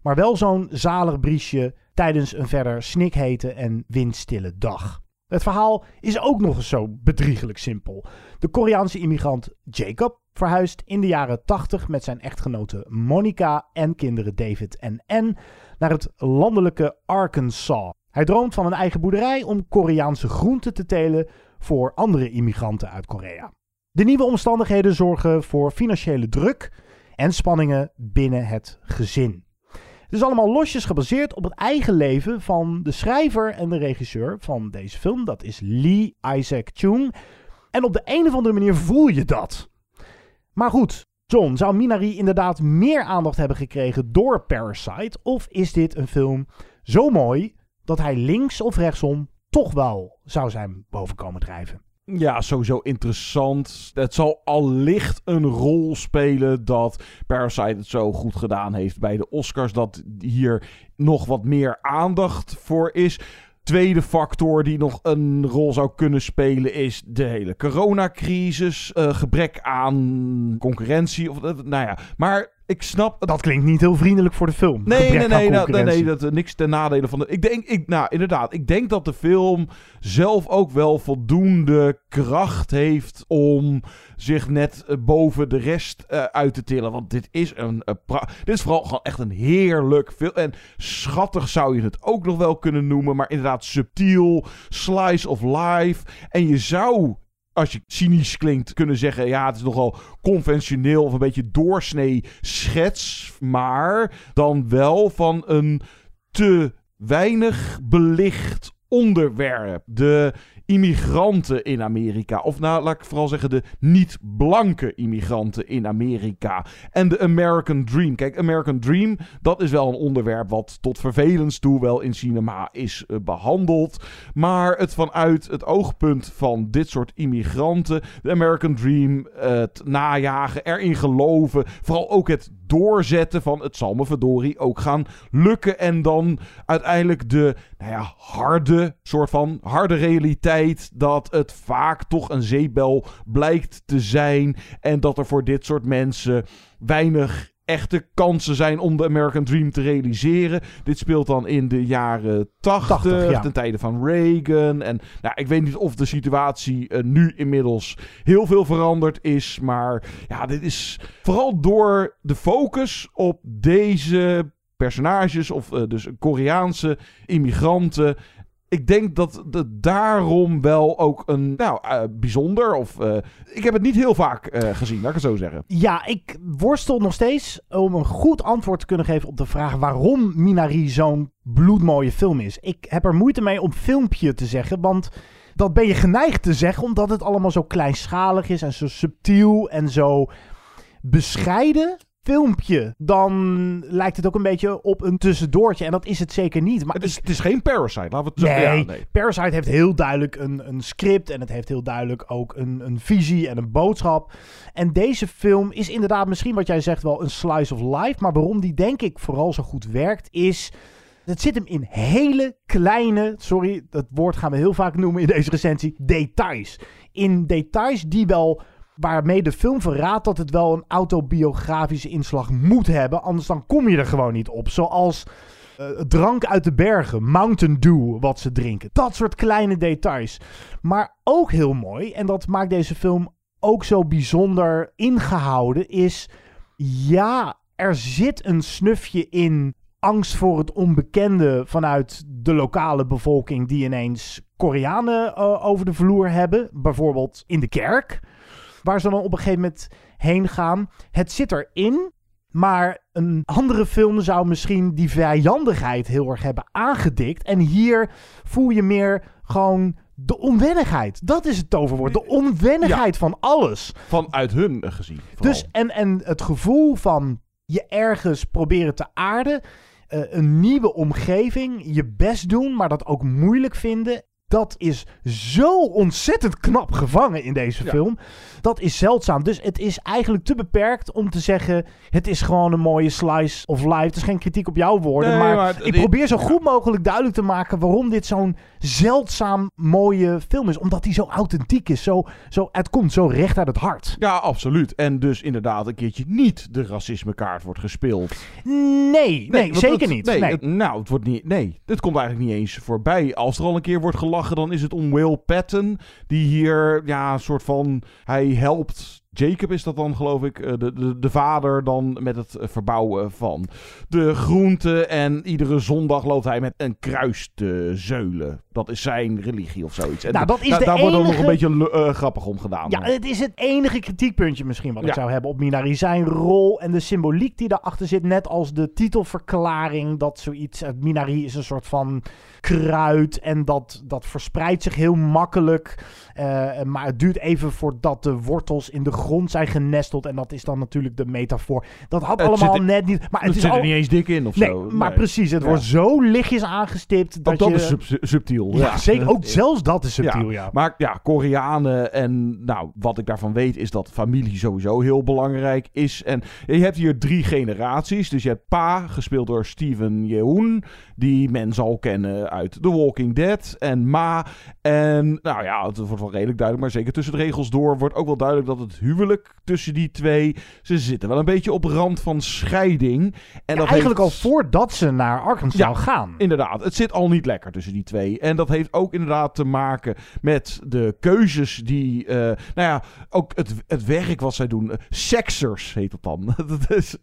Maar wel zo'n zalig briesje tijdens een verder snikhete en windstille dag. Het verhaal is ook nog eens zo bedriegelijk simpel. De Koreaanse immigrant Jacob verhuist in de jaren 80 met zijn echtgenote Monica en kinderen David en Ann naar het landelijke Arkansas. Hij droomt van een eigen boerderij om Koreaanse groenten te telen voor andere immigranten uit Korea. De nieuwe omstandigheden zorgen voor financiële druk en spanningen binnen het gezin. Het is allemaal losjes gebaseerd op het eigen leven van de schrijver en de regisseur van deze film. Dat is Lee Isaac Chung. En op de een of andere manier voel je dat. Maar goed, John, zou Minari inderdaad meer aandacht hebben gekregen door Parasite? Of is dit een film zo mooi dat hij links of rechtsom toch wel zou zijn bovenkomen drijven? Ja, sowieso interessant. Het zal allicht een rol spelen dat Parasite het zo goed gedaan heeft bij de Oscars. Dat hier nog wat meer aandacht voor is. Tweede factor die nog een rol zou kunnen spelen is de hele coronacrisis. Uh, gebrek aan concurrentie. Of, uh, nou ja, maar ik snap. Dat klinkt niet heel vriendelijk voor de film. Nee, nee, nee, nou, nee, nee, dat niks ten nadele van de. Ik denk, ik, nou, inderdaad, ik denk dat de film zelf ook wel voldoende kracht heeft om zich net uh, boven de rest uh, uit te tillen. Want dit is een. Uh, dit is vooral gewoon echt een heerlijk film. En schattig zou je het ook nog wel kunnen noemen. Maar inderdaad, subtiel. Slice of life. En je zou als je cynisch klinkt, kunnen zeggen: ja, het is nogal conventioneel of een beetje doorsnee schets. Maar dan wel van een te weinig belicht onderwerp. De immigranten in Amerika. Of nou, laat ik vooral zeggen de niet-blanke immigranten in Amerika. En de American Dream. Kijk, American Dream, dat is wel een onderwerp wat tot vervelens toe wel in cinema is uh, behandeld. Maar het vanuit het oogpunt van dit soort immigranten, de American Dream, het najagen, erin geloven, vooral ook het doorzetten van het zal me verdorie ook gaan lukken. En dan uiteindelijk de nou ja, harde, soort van harde realiteit dat het vaak toch een zeepbel blijkt te zijn. En dat er voor dit soort mensen weinig echte kansen zijn om de American Dream te realiseren. Dit speelt dan in de jaren 80, 80 ja. ten tijde van Reagan. En nou, ik weet niet of de situatie uh, nu inmiddels heel veel veranderd is. Maar ja, dit is vooral door de focus op deze personages, of uh, dus Koreaanse immigranten ik denk dat het daarom wel ook een, nou, uh, bijzonder of... Uh, ik heb het niet heel vaak uh, gezien, laat ik het zo zeggen. Ja, ik worstel nog steeds om een goed antwoord te kunnen geven op de vraag waarom Minari zo'n bloedmooie film is. Ik heb er moeite mee om filmpje te zeggen, want dat ben je geneigd te zeggen omdat het allemaal zo kleinschalig is en zo subtiel en zo bescheiden filmpje, dan lijkt het ook een beetje op een tussendoortje. En dat is het zeker niet. Maar het, is, het is geen Parasite, laten we het zo nee, ja, nee, Parasite heeft heel duidelijk een, een script. En het heeft heel duidelijk ook een, een visie en een boodschap. En deze film is inderdaad misschien wat jij zegt wel een slice of life. Maar waarom die denk ik vooral zo goed werkt is... Het zit hem in hele kleine, sorry, dat woord gaan we heel vaak noemen in deze recensie, details. In details die wel waarmee de film verraadt dat het wel een autobiografische inslag moet hebben. Anders dan kom je er gewoon niet op. Zoals uh, drank uit de bergen, Mountain Dew, wat ze drinken. Dat soort kleine details. Maar ook heel mooi, en dat maakt deze film ook zo bijzonder ingehouden, is ja, er zit een snufje in angst voor het onbekende vanuit de lokale bevolking die ineens Koreanen uh, over de vloer hebben. Bijvoorbeeld in de kerk waar ze dan op een gegeven moment heen gaan. Het zit erin, maar een andere film zou misschien die vijandigheid heel erg hebben aangedikt. En hier voel je meer gewoon de onwennigheid. Dat is het toverwoord. De onwennigheid ja, van alles. Vanuit hun gezien. Vooral. Dus en, en het gevoel van je ergens proberen te aarden. Uh, een nieuwe omgeving. Je best doen, maar dat ook moeilijk vinden dat is zo ontzettend knap gevangen in deze ja. film. Dat is zeldzaam. Dus het is eigenlijk te beperkt om te zeggen... het is gewoon een mooie slice of life. Het is geen kritiek op jouw woorden. Nee, maar, maar, ik probeer zo goed mogelijk duidelijk te maken... waarom dit zo'n zeldzaam mooie film is. Omdat die zo authentiek is. Zo, zo, het komt zo recht uit het hart. Ja, absoluut. En dus inderdaad een keertje niet de racismekaart wordt gespeeld. Nee, nee, nee zeker het, niet. Nee, nee. Het, nou, het wordt niet... Nee, het komt eigenlijk niet eens voorbij. Als er al een keer wordt gelachen, dan is het om Will Patton. Die hier, ja, een soort van... Hij helpt Jacob is dat dan, geloof ik, eh, de, de, de vader dan met het eh, verbouwen van de groenten. En iedere zondag loopt hij met een kruis te zeulen. Dat is zijn religie of zoiets. En Nou, dat is da- de daar wordt dan nog een beetje eh, grappig om gedaan. Ja, het is het enige kritiekpuntje misschien wat ik Ja. zou hebben op Minari. Zijn rol en de symboliek die daarachter zit. Net als de titelverklaring. Dat zoiets. Minari is een soort van kruid. En dat, dat verspreidt zich heel makkelijk. Eh, maar het duurt even voordat de wortels in de grond zijn genesteld. En dat is dan natuurlijk de metafoor. Dat had Het allemaal er- net niet. Maar het, het is zit er al... niet eens dik in of nee, zo. Maar Nee. precies, het Ja. wordt zo lichtjes aangestipt. Dat Ook dat je... is sub- subtiel. Ja, zeker. Ook zelfs dat is subtiel, ja. Maar ja, Koreanen en nou, wat ik daarvan weet is dat familie sowieso heel belangrijk is. En je hebt hier drie generaties. Dus je hebt Pa, gespeeld door Steven Yeun, die men zal kennen uit The Walking Dead. En Ma. En nou ja, het wordt wel redelijk duidelijk, maar zeker tussen de regels door wordt ook wel duidelijk dat het huwelijk tussen die twee, ze zitten wel een beetje op rand van scheiding. En dat Eigenlijk heeft- al voordat ze naar Arkansas gaan. Inderdaad, het zit al niet lekker tussen die twee. En dat heeft ook inderdaad te maken met de keuzes die. eh, nou ja, ook het, het werk wat zij doen. Sexers heet dat dan. dat is,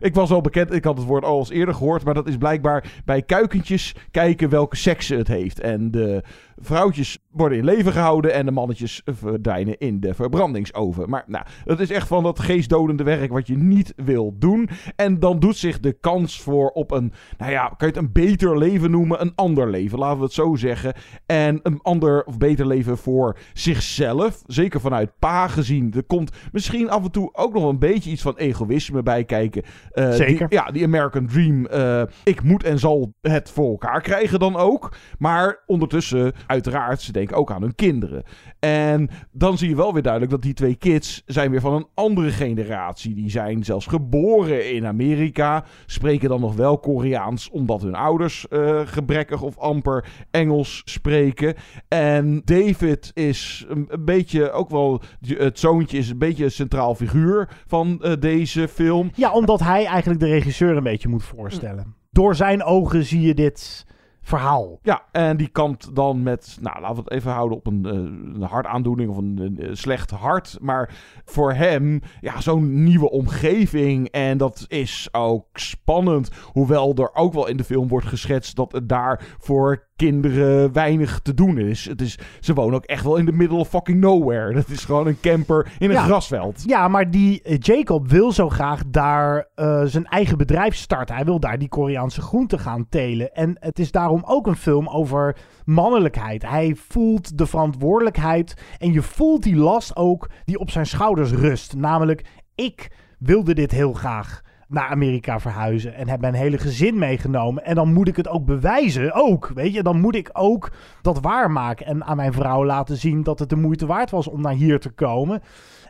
ik was al bekend, ik had het woord al eens eerder gehoord. Maar dat is blijkbaar bij kuikentjes kijken welke seksen het heeft. En de vrouwtjes worden in leven gehouden en de mannetjes verdwijnen in de verbrandingsoven. Maar nou, het is echt van dat geestdodende werk wat je niet wil doen. En dan doet zich de kans voor op een, nou ja, kan je het een beter leven noemen, een ander leven, laten we het zo zeggen. En een ander of beter leven voor zichzelf, zeker vanuit pa gezien. Er komt misschien af en toe ook nog een beetje iets van egoïsme bij kijken. Eh, die- Zeker. ja, die American Dream. eh, ik moet en zal het voor elkaar krijgen dan ook. Maar ondertussen, uiteraard, ze denken ook aan hun kinderen. En dan zie je wel weer duidelijk dat die twee kids zijn weer van een andere generatie. Die zijn zelfs geboren in Amerika. Spreken dan nog wel Koreaans, omdat hun ouders eh, gebrekkig of amper Engels spreken. En David is een, beetje, ook wel, het zoontje is een beetje een centraal figuur van eh, deze film. Ja, omdat hij eigenlijk de regisseur een beetje moet voorstellen. Door zijn ogen zie je dit verhaal. Ja, en die kant dan met, nou laten we het even houden op een, eh, een hartaandoening of een, een, slecht hart. Maar voor hem, ja, zo'n nieuwe omgeving. En dat is ook spannend. Hoewel er ook wel in de film wordt geschetst dat het daar voor kinderen weinig te doen is. Het is. Ze wonen ook echt wel in de middle of fucking nowhere. Dat is gewoon een camper in een Ja. grasveld. Ja, maar die eh, Jacob wil zo graag daar eh, zijn eigen bedrijf starten. Hij wil daar die Koreaanse groenten gaan telen. En het is daarom ook een film over mannelijkheid. Hij voelt de verantwoordelijkheid en je voelt die last ook die op zijn schouders rust. Namelijk, ik wilde dit heel graag naar Amerika verhuizen en heb mijn hele gezin meegenomen. En dan moet ik het ook bewijzen, ook, weet je. Dan moet ik ook dat waarmaken en aan mijn vrouw laten zien dat het de moeite waard was om naar hier te komen.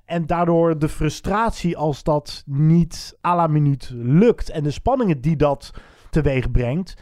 En daardoor de frustratie als dat niet à la minuut lukt. En de spanningen die dat teweeg brengt.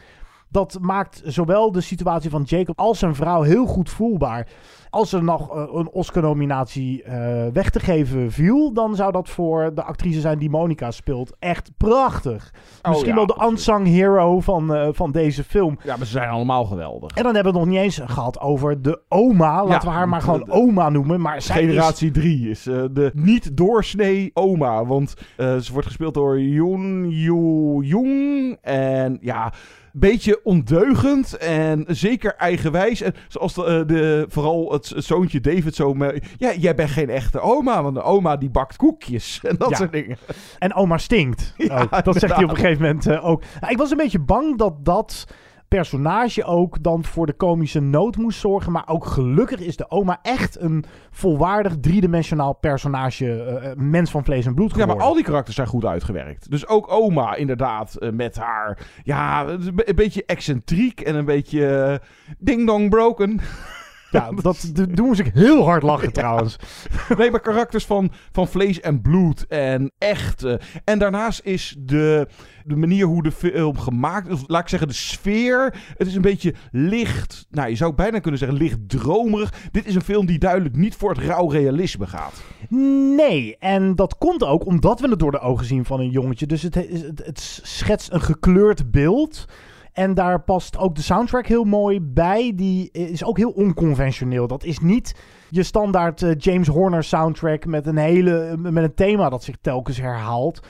Dat maakt zowel de situatie van Jacob als zijn vrouw heel goed voelbaar. Als er nog eh, een Oscar-nominatie eh, weg te geven viel, dan zou dat voor de actrice zijn die Monica speelt echt prachtig. Oh Misschien ja, wel de unsung hero van, eh, van deze film. Ja, maar ze zijn allemaal geweldig. En dan hebben we het nog niet eens gehad over de oma. Laten we haar maar gewoon oma noemen. Maar zij Generatie 3 is de niet doorsnee oma. Want ze wordt gespeeld door Yoon Yoo Jung. En ja, beetje ondeugend en zeker eigenwijs. En zoals de, de, vooral zoontje David zo... me- ja, jij bent geen echte oma, want de oma die bakt koekjes en dat Ja. soort dingen. En oma stinkt. Ja. Dat zegt hij op een gegeven moment eh, ook. Nou, ik was een beetje bang dat dat personage ook dan voor de komische nood moest zorgen. Maar ook gelukkig is de oma echt een volwaardig driedimensionaal personage. eh, eh, mens van vlees en bloed Ja, geworden. maar al die karakters zijn goed uitgewerkt. Dus ook oma inderdaad met haar... Ja, een be- een beetje excentriek en een beetje eh, ding-dong broken. Ja, dat doen ze heel hard lachen trouwens. Nee, maar karakters van, van vlees en bloed en echt. eh, en daarnaast is de, de manier hoe de film gemaakt is, of laat ik zeggen de sfeer. Het is een beetje licht, nou je zou bijna kunnen zeggen licht dromerig. Dit is een film die duidelijk niet voor het rauw realisme gaat. Nee, en dat komt ook omdat we het door de ogen zien van een jongetje. Dus het, het, het schetst een gekleurd beeld. En daar past ook de soundtrack heel mooi bij. Die is ook heel onconventioneel. Dat is niet je standaard eh, James Horner soundtrack met een hele met een thema dat zich telkens herhaalt.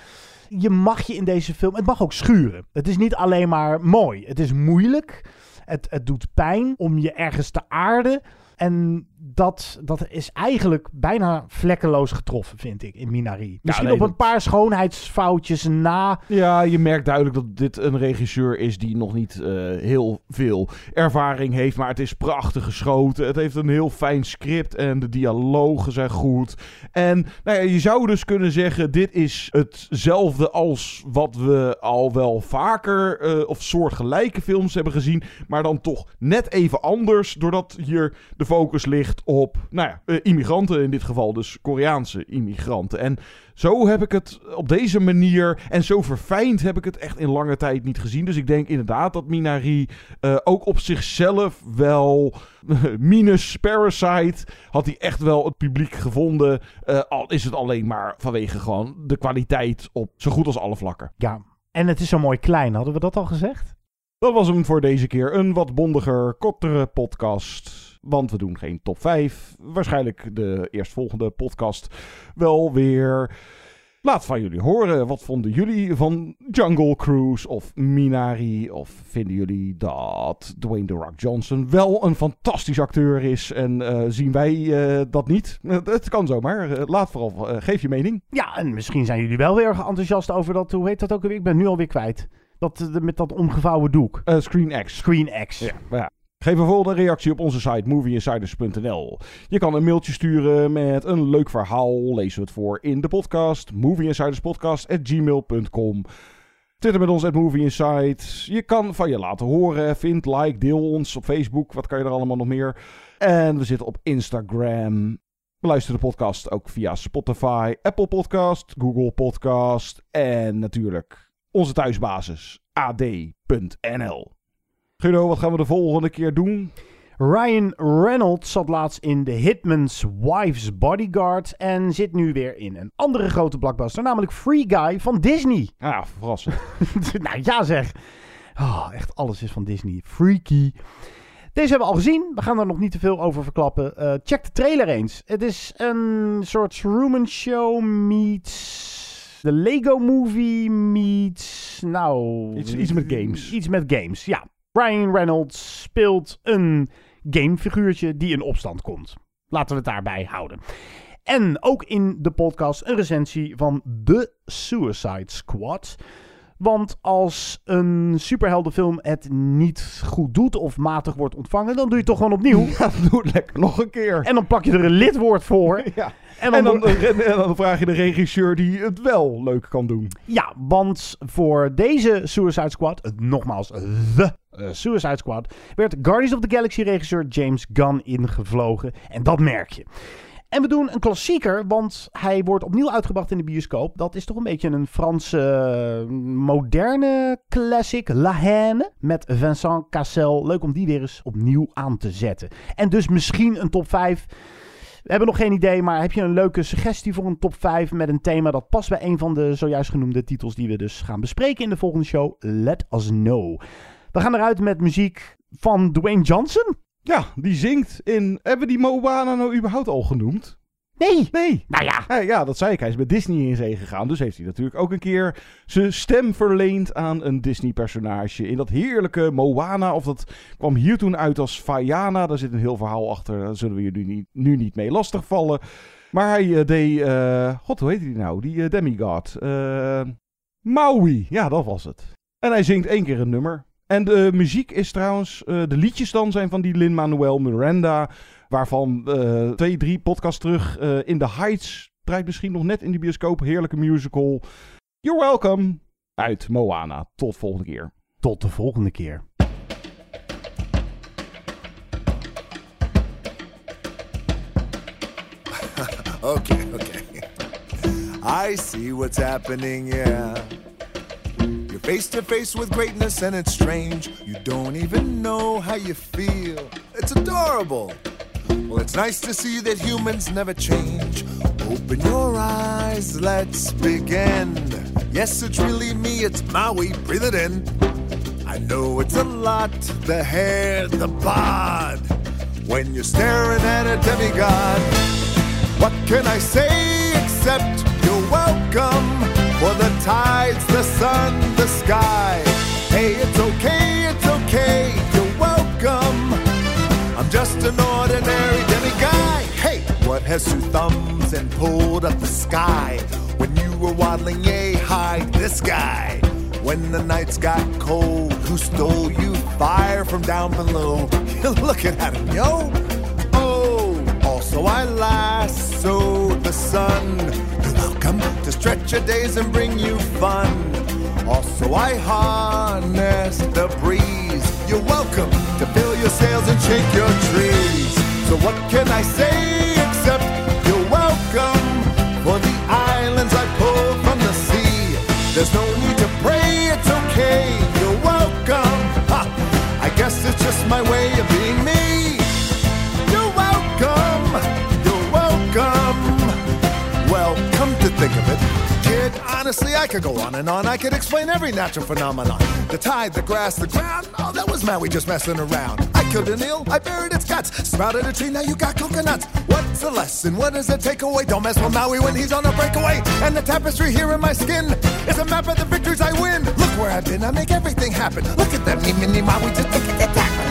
Je mag je in deze film, het mag ook schuren. Het is niet alleen maar mooi. Het is moeilijk. Het, het doet pijn om je ergens te aarden. En dat, dat is eigenlijk bijna vlekkeloos getroffen, vind ik, in Minari. Misschien nee, op een paar schoonheidsfoutjes na. Ja, je merkt duidelijk dat dit een regisseur is die nog niet eh, heel veel ervaring heeft. Maar het is prachtig geschoten. Het heeft een heel fijn script en de dialogen zijn goed. En nou ja, je zou dus kunnen zeggen: dit is hetzelfde als wat we al wel vaker eh, of soortgelijke films hebben gezien. Maar dan toch net even anders. Doordat hier de focus ligt op nou ja, eh, immigranten. In dit geval dus Koreaanse immigranten. En zo heb ik het op deze manier en zo verfijnd heb ik het echt in lange tijd niet gezien. Dus ik denk inderdaad dat Minari eh, ook op zichzelf wel, minus Parasite, had hij echt wel het publiek gevonden. Eh, al is het alleen maar vanwege gewoon de kwaliteit op zo goed als alle vlakken. Ja, en het is zo mooi klein. Hadden we dat al gezegd? Dat was hem voor deze keer. Een wat bondiger, kortere podcast. Want we doen geen top 5. Waarschijnlijk de eerstvolgende podcast wel weer. Laat van jullie horen. Wat vonden jullie van Jungle Cruise of Minari? Of vinden jullie dat Dwayne The Rock Johnson wel een fantastisch acteur is? En eh, zien wij eh, dat niet? Eh, Het kan zomaar. Laat vooral, geef je mening. Ja, en misschien zijn jullie wel weer enthousiast over dat. Hoe heet dat ook alweer? Ik ben nu alweer kwijt. Dat, met dat omgevouwen doek. Screen X. Screen X. Ja. Geef bijvoorbeeld een reactie op onze site movieinsiders.nl. Je kan een mailtje sturen met een leuk verhaal. Lezen we het voor in de podcast. movieinsiderspodcast.gmail.com Twitter met ons at Movie. Je kan van je laten horen. Vind, like, deel ons op Facebook. Wat kan je er allemaal nog meer? En we zitten op Instagram. Beluister de podcast ook via Spotify, Apple Podcast, Google Podcast en natuurlijk onze thuisbasis ad.nl. Guido, wat gaan we de volgende keer doen? Ryan Reynolds zat laatst in The Hitman's Wife's Bodyguard en zit nu weer in een andere grote blockbuster, namelijk Free Guy van Disney. Ah, verrassend. nou ja zeg. Oh, echt alles is van Disney. Freaky. Deze hebben we al gezien. We gaan er nog niet te veel over verklappen. Eh, check de trailer eens. Het is een soort Truman Show meets... De Lego Movie meets... Nou... Iets- iets met games. Iets met games, ja. Ryan Reynolds speelt een gamefiguurtje die in opstand komt. Laten we het daarbij houden. En ook in de podcast een recensie van The Suicide Squad. Want als een superheldenfilm het niet goed doet of matig wordt ontvangen, dan doe je het toch gewoon opnieuw. Ja, doe het lekker nog een keer. En dan plak je er een lidwoord voor. Ja. En En dan, dan, en dan vraag je de regisseur die het wel leuk kan doen. Ja, want voor deze Suicide Squad, nogmaals, The eh, Suicide Squad, werd Guardians of the Galaxy regisseur James Gunn ingevlogen. En dat merk je. En we doen een klassieker, want hij wordt opnieuw uitgebracht in de bioscoop. Dat is toch een beetje een Franse eh, moderne classic, La Haine, met Vincent Cassel. Leuk om die weer eens opnieuw aan te zetten. En dus misschien een top 5. We hebben nog geen idee, maar heb je een leuke suggestie voor een top 5 met een thema dat past bij een van de zojuist genoemde titels die we dus gaan bespreken in de volgende show? Let us know. We gaan eruit met muziek van Dwayne Johnson. Ja, die zingt in... Hebben we die Moana nou überhaupt al genoemd? Nee. Nee. Nou ja. Ja, ja, dat zei ik. Hij is met Disney in zee gegaan. Dus heeft hij natuurlijk ook een keer zijn stem verleend aan een Disney-personage. In dat heerlijke Moana. Of dat kwam hier toen uit als Fayana. Daar zit een heel verhaal achter. Daar zullen we je nu niet, nu niet mee lastigvallen. Maar hij eh, deed... eh, God, hoe heet die nou? Die eh, demigod. Maui. Ja, dat was het. En hij zingt één keer een nummer. En de muziek is trouwens... eh, de liedjes dan zijn van die Lin-Manuel Miranda... Waarvan eh, twee, drie podcasts terug eh, in the Heights draait misschien nog net in de bioscoop. Heerlijke musical. You're welcome. Uit Moana. Tot volgende keer. Tot de volgende keer. okay, okay. I see what's happening, yeah. You're face to face with greatness and it's strange. You don't even know how you feel. It's adorable. Well, it's nice to see that humans never change. Open your eyes, let's begin. Yes, it's really me, it's Maui, breathe it in. I know it's a lot, the hair, the bod. When you're staring at a demigod, what can I say except you're welcome tides, the sun, the sky? Hey, it's okay, it's okay, you're welcome. I'm just an ordinary demi guy. Hey, what has two thumbs and pulled up the sky? When you were waddling yay high, this guy. When the nights got cold, who stole you fire from down below? You're looking at him, yo. Also I lassoed the sun. You're welcome to stretch your days and bring you fun. Also I harness the breeze. You're welcome to fill your sails and shake your trees. So what can I say honestly, I could go on and on. I could explain every natural phenomenon. The tide, the grass, the ground. Oh, that was Maui just messing around. I killed an eel, I buried its guts. Sprouted a tree, now you got coconuts. What's the lesson? What is the takeaway? Don't mess with Maui when he's on a breakaway. And the tapestry here in my skin is a map of the victories I win. Look where I've been, I make everything happen. Look at that me, mini Maui, just look at that. Well,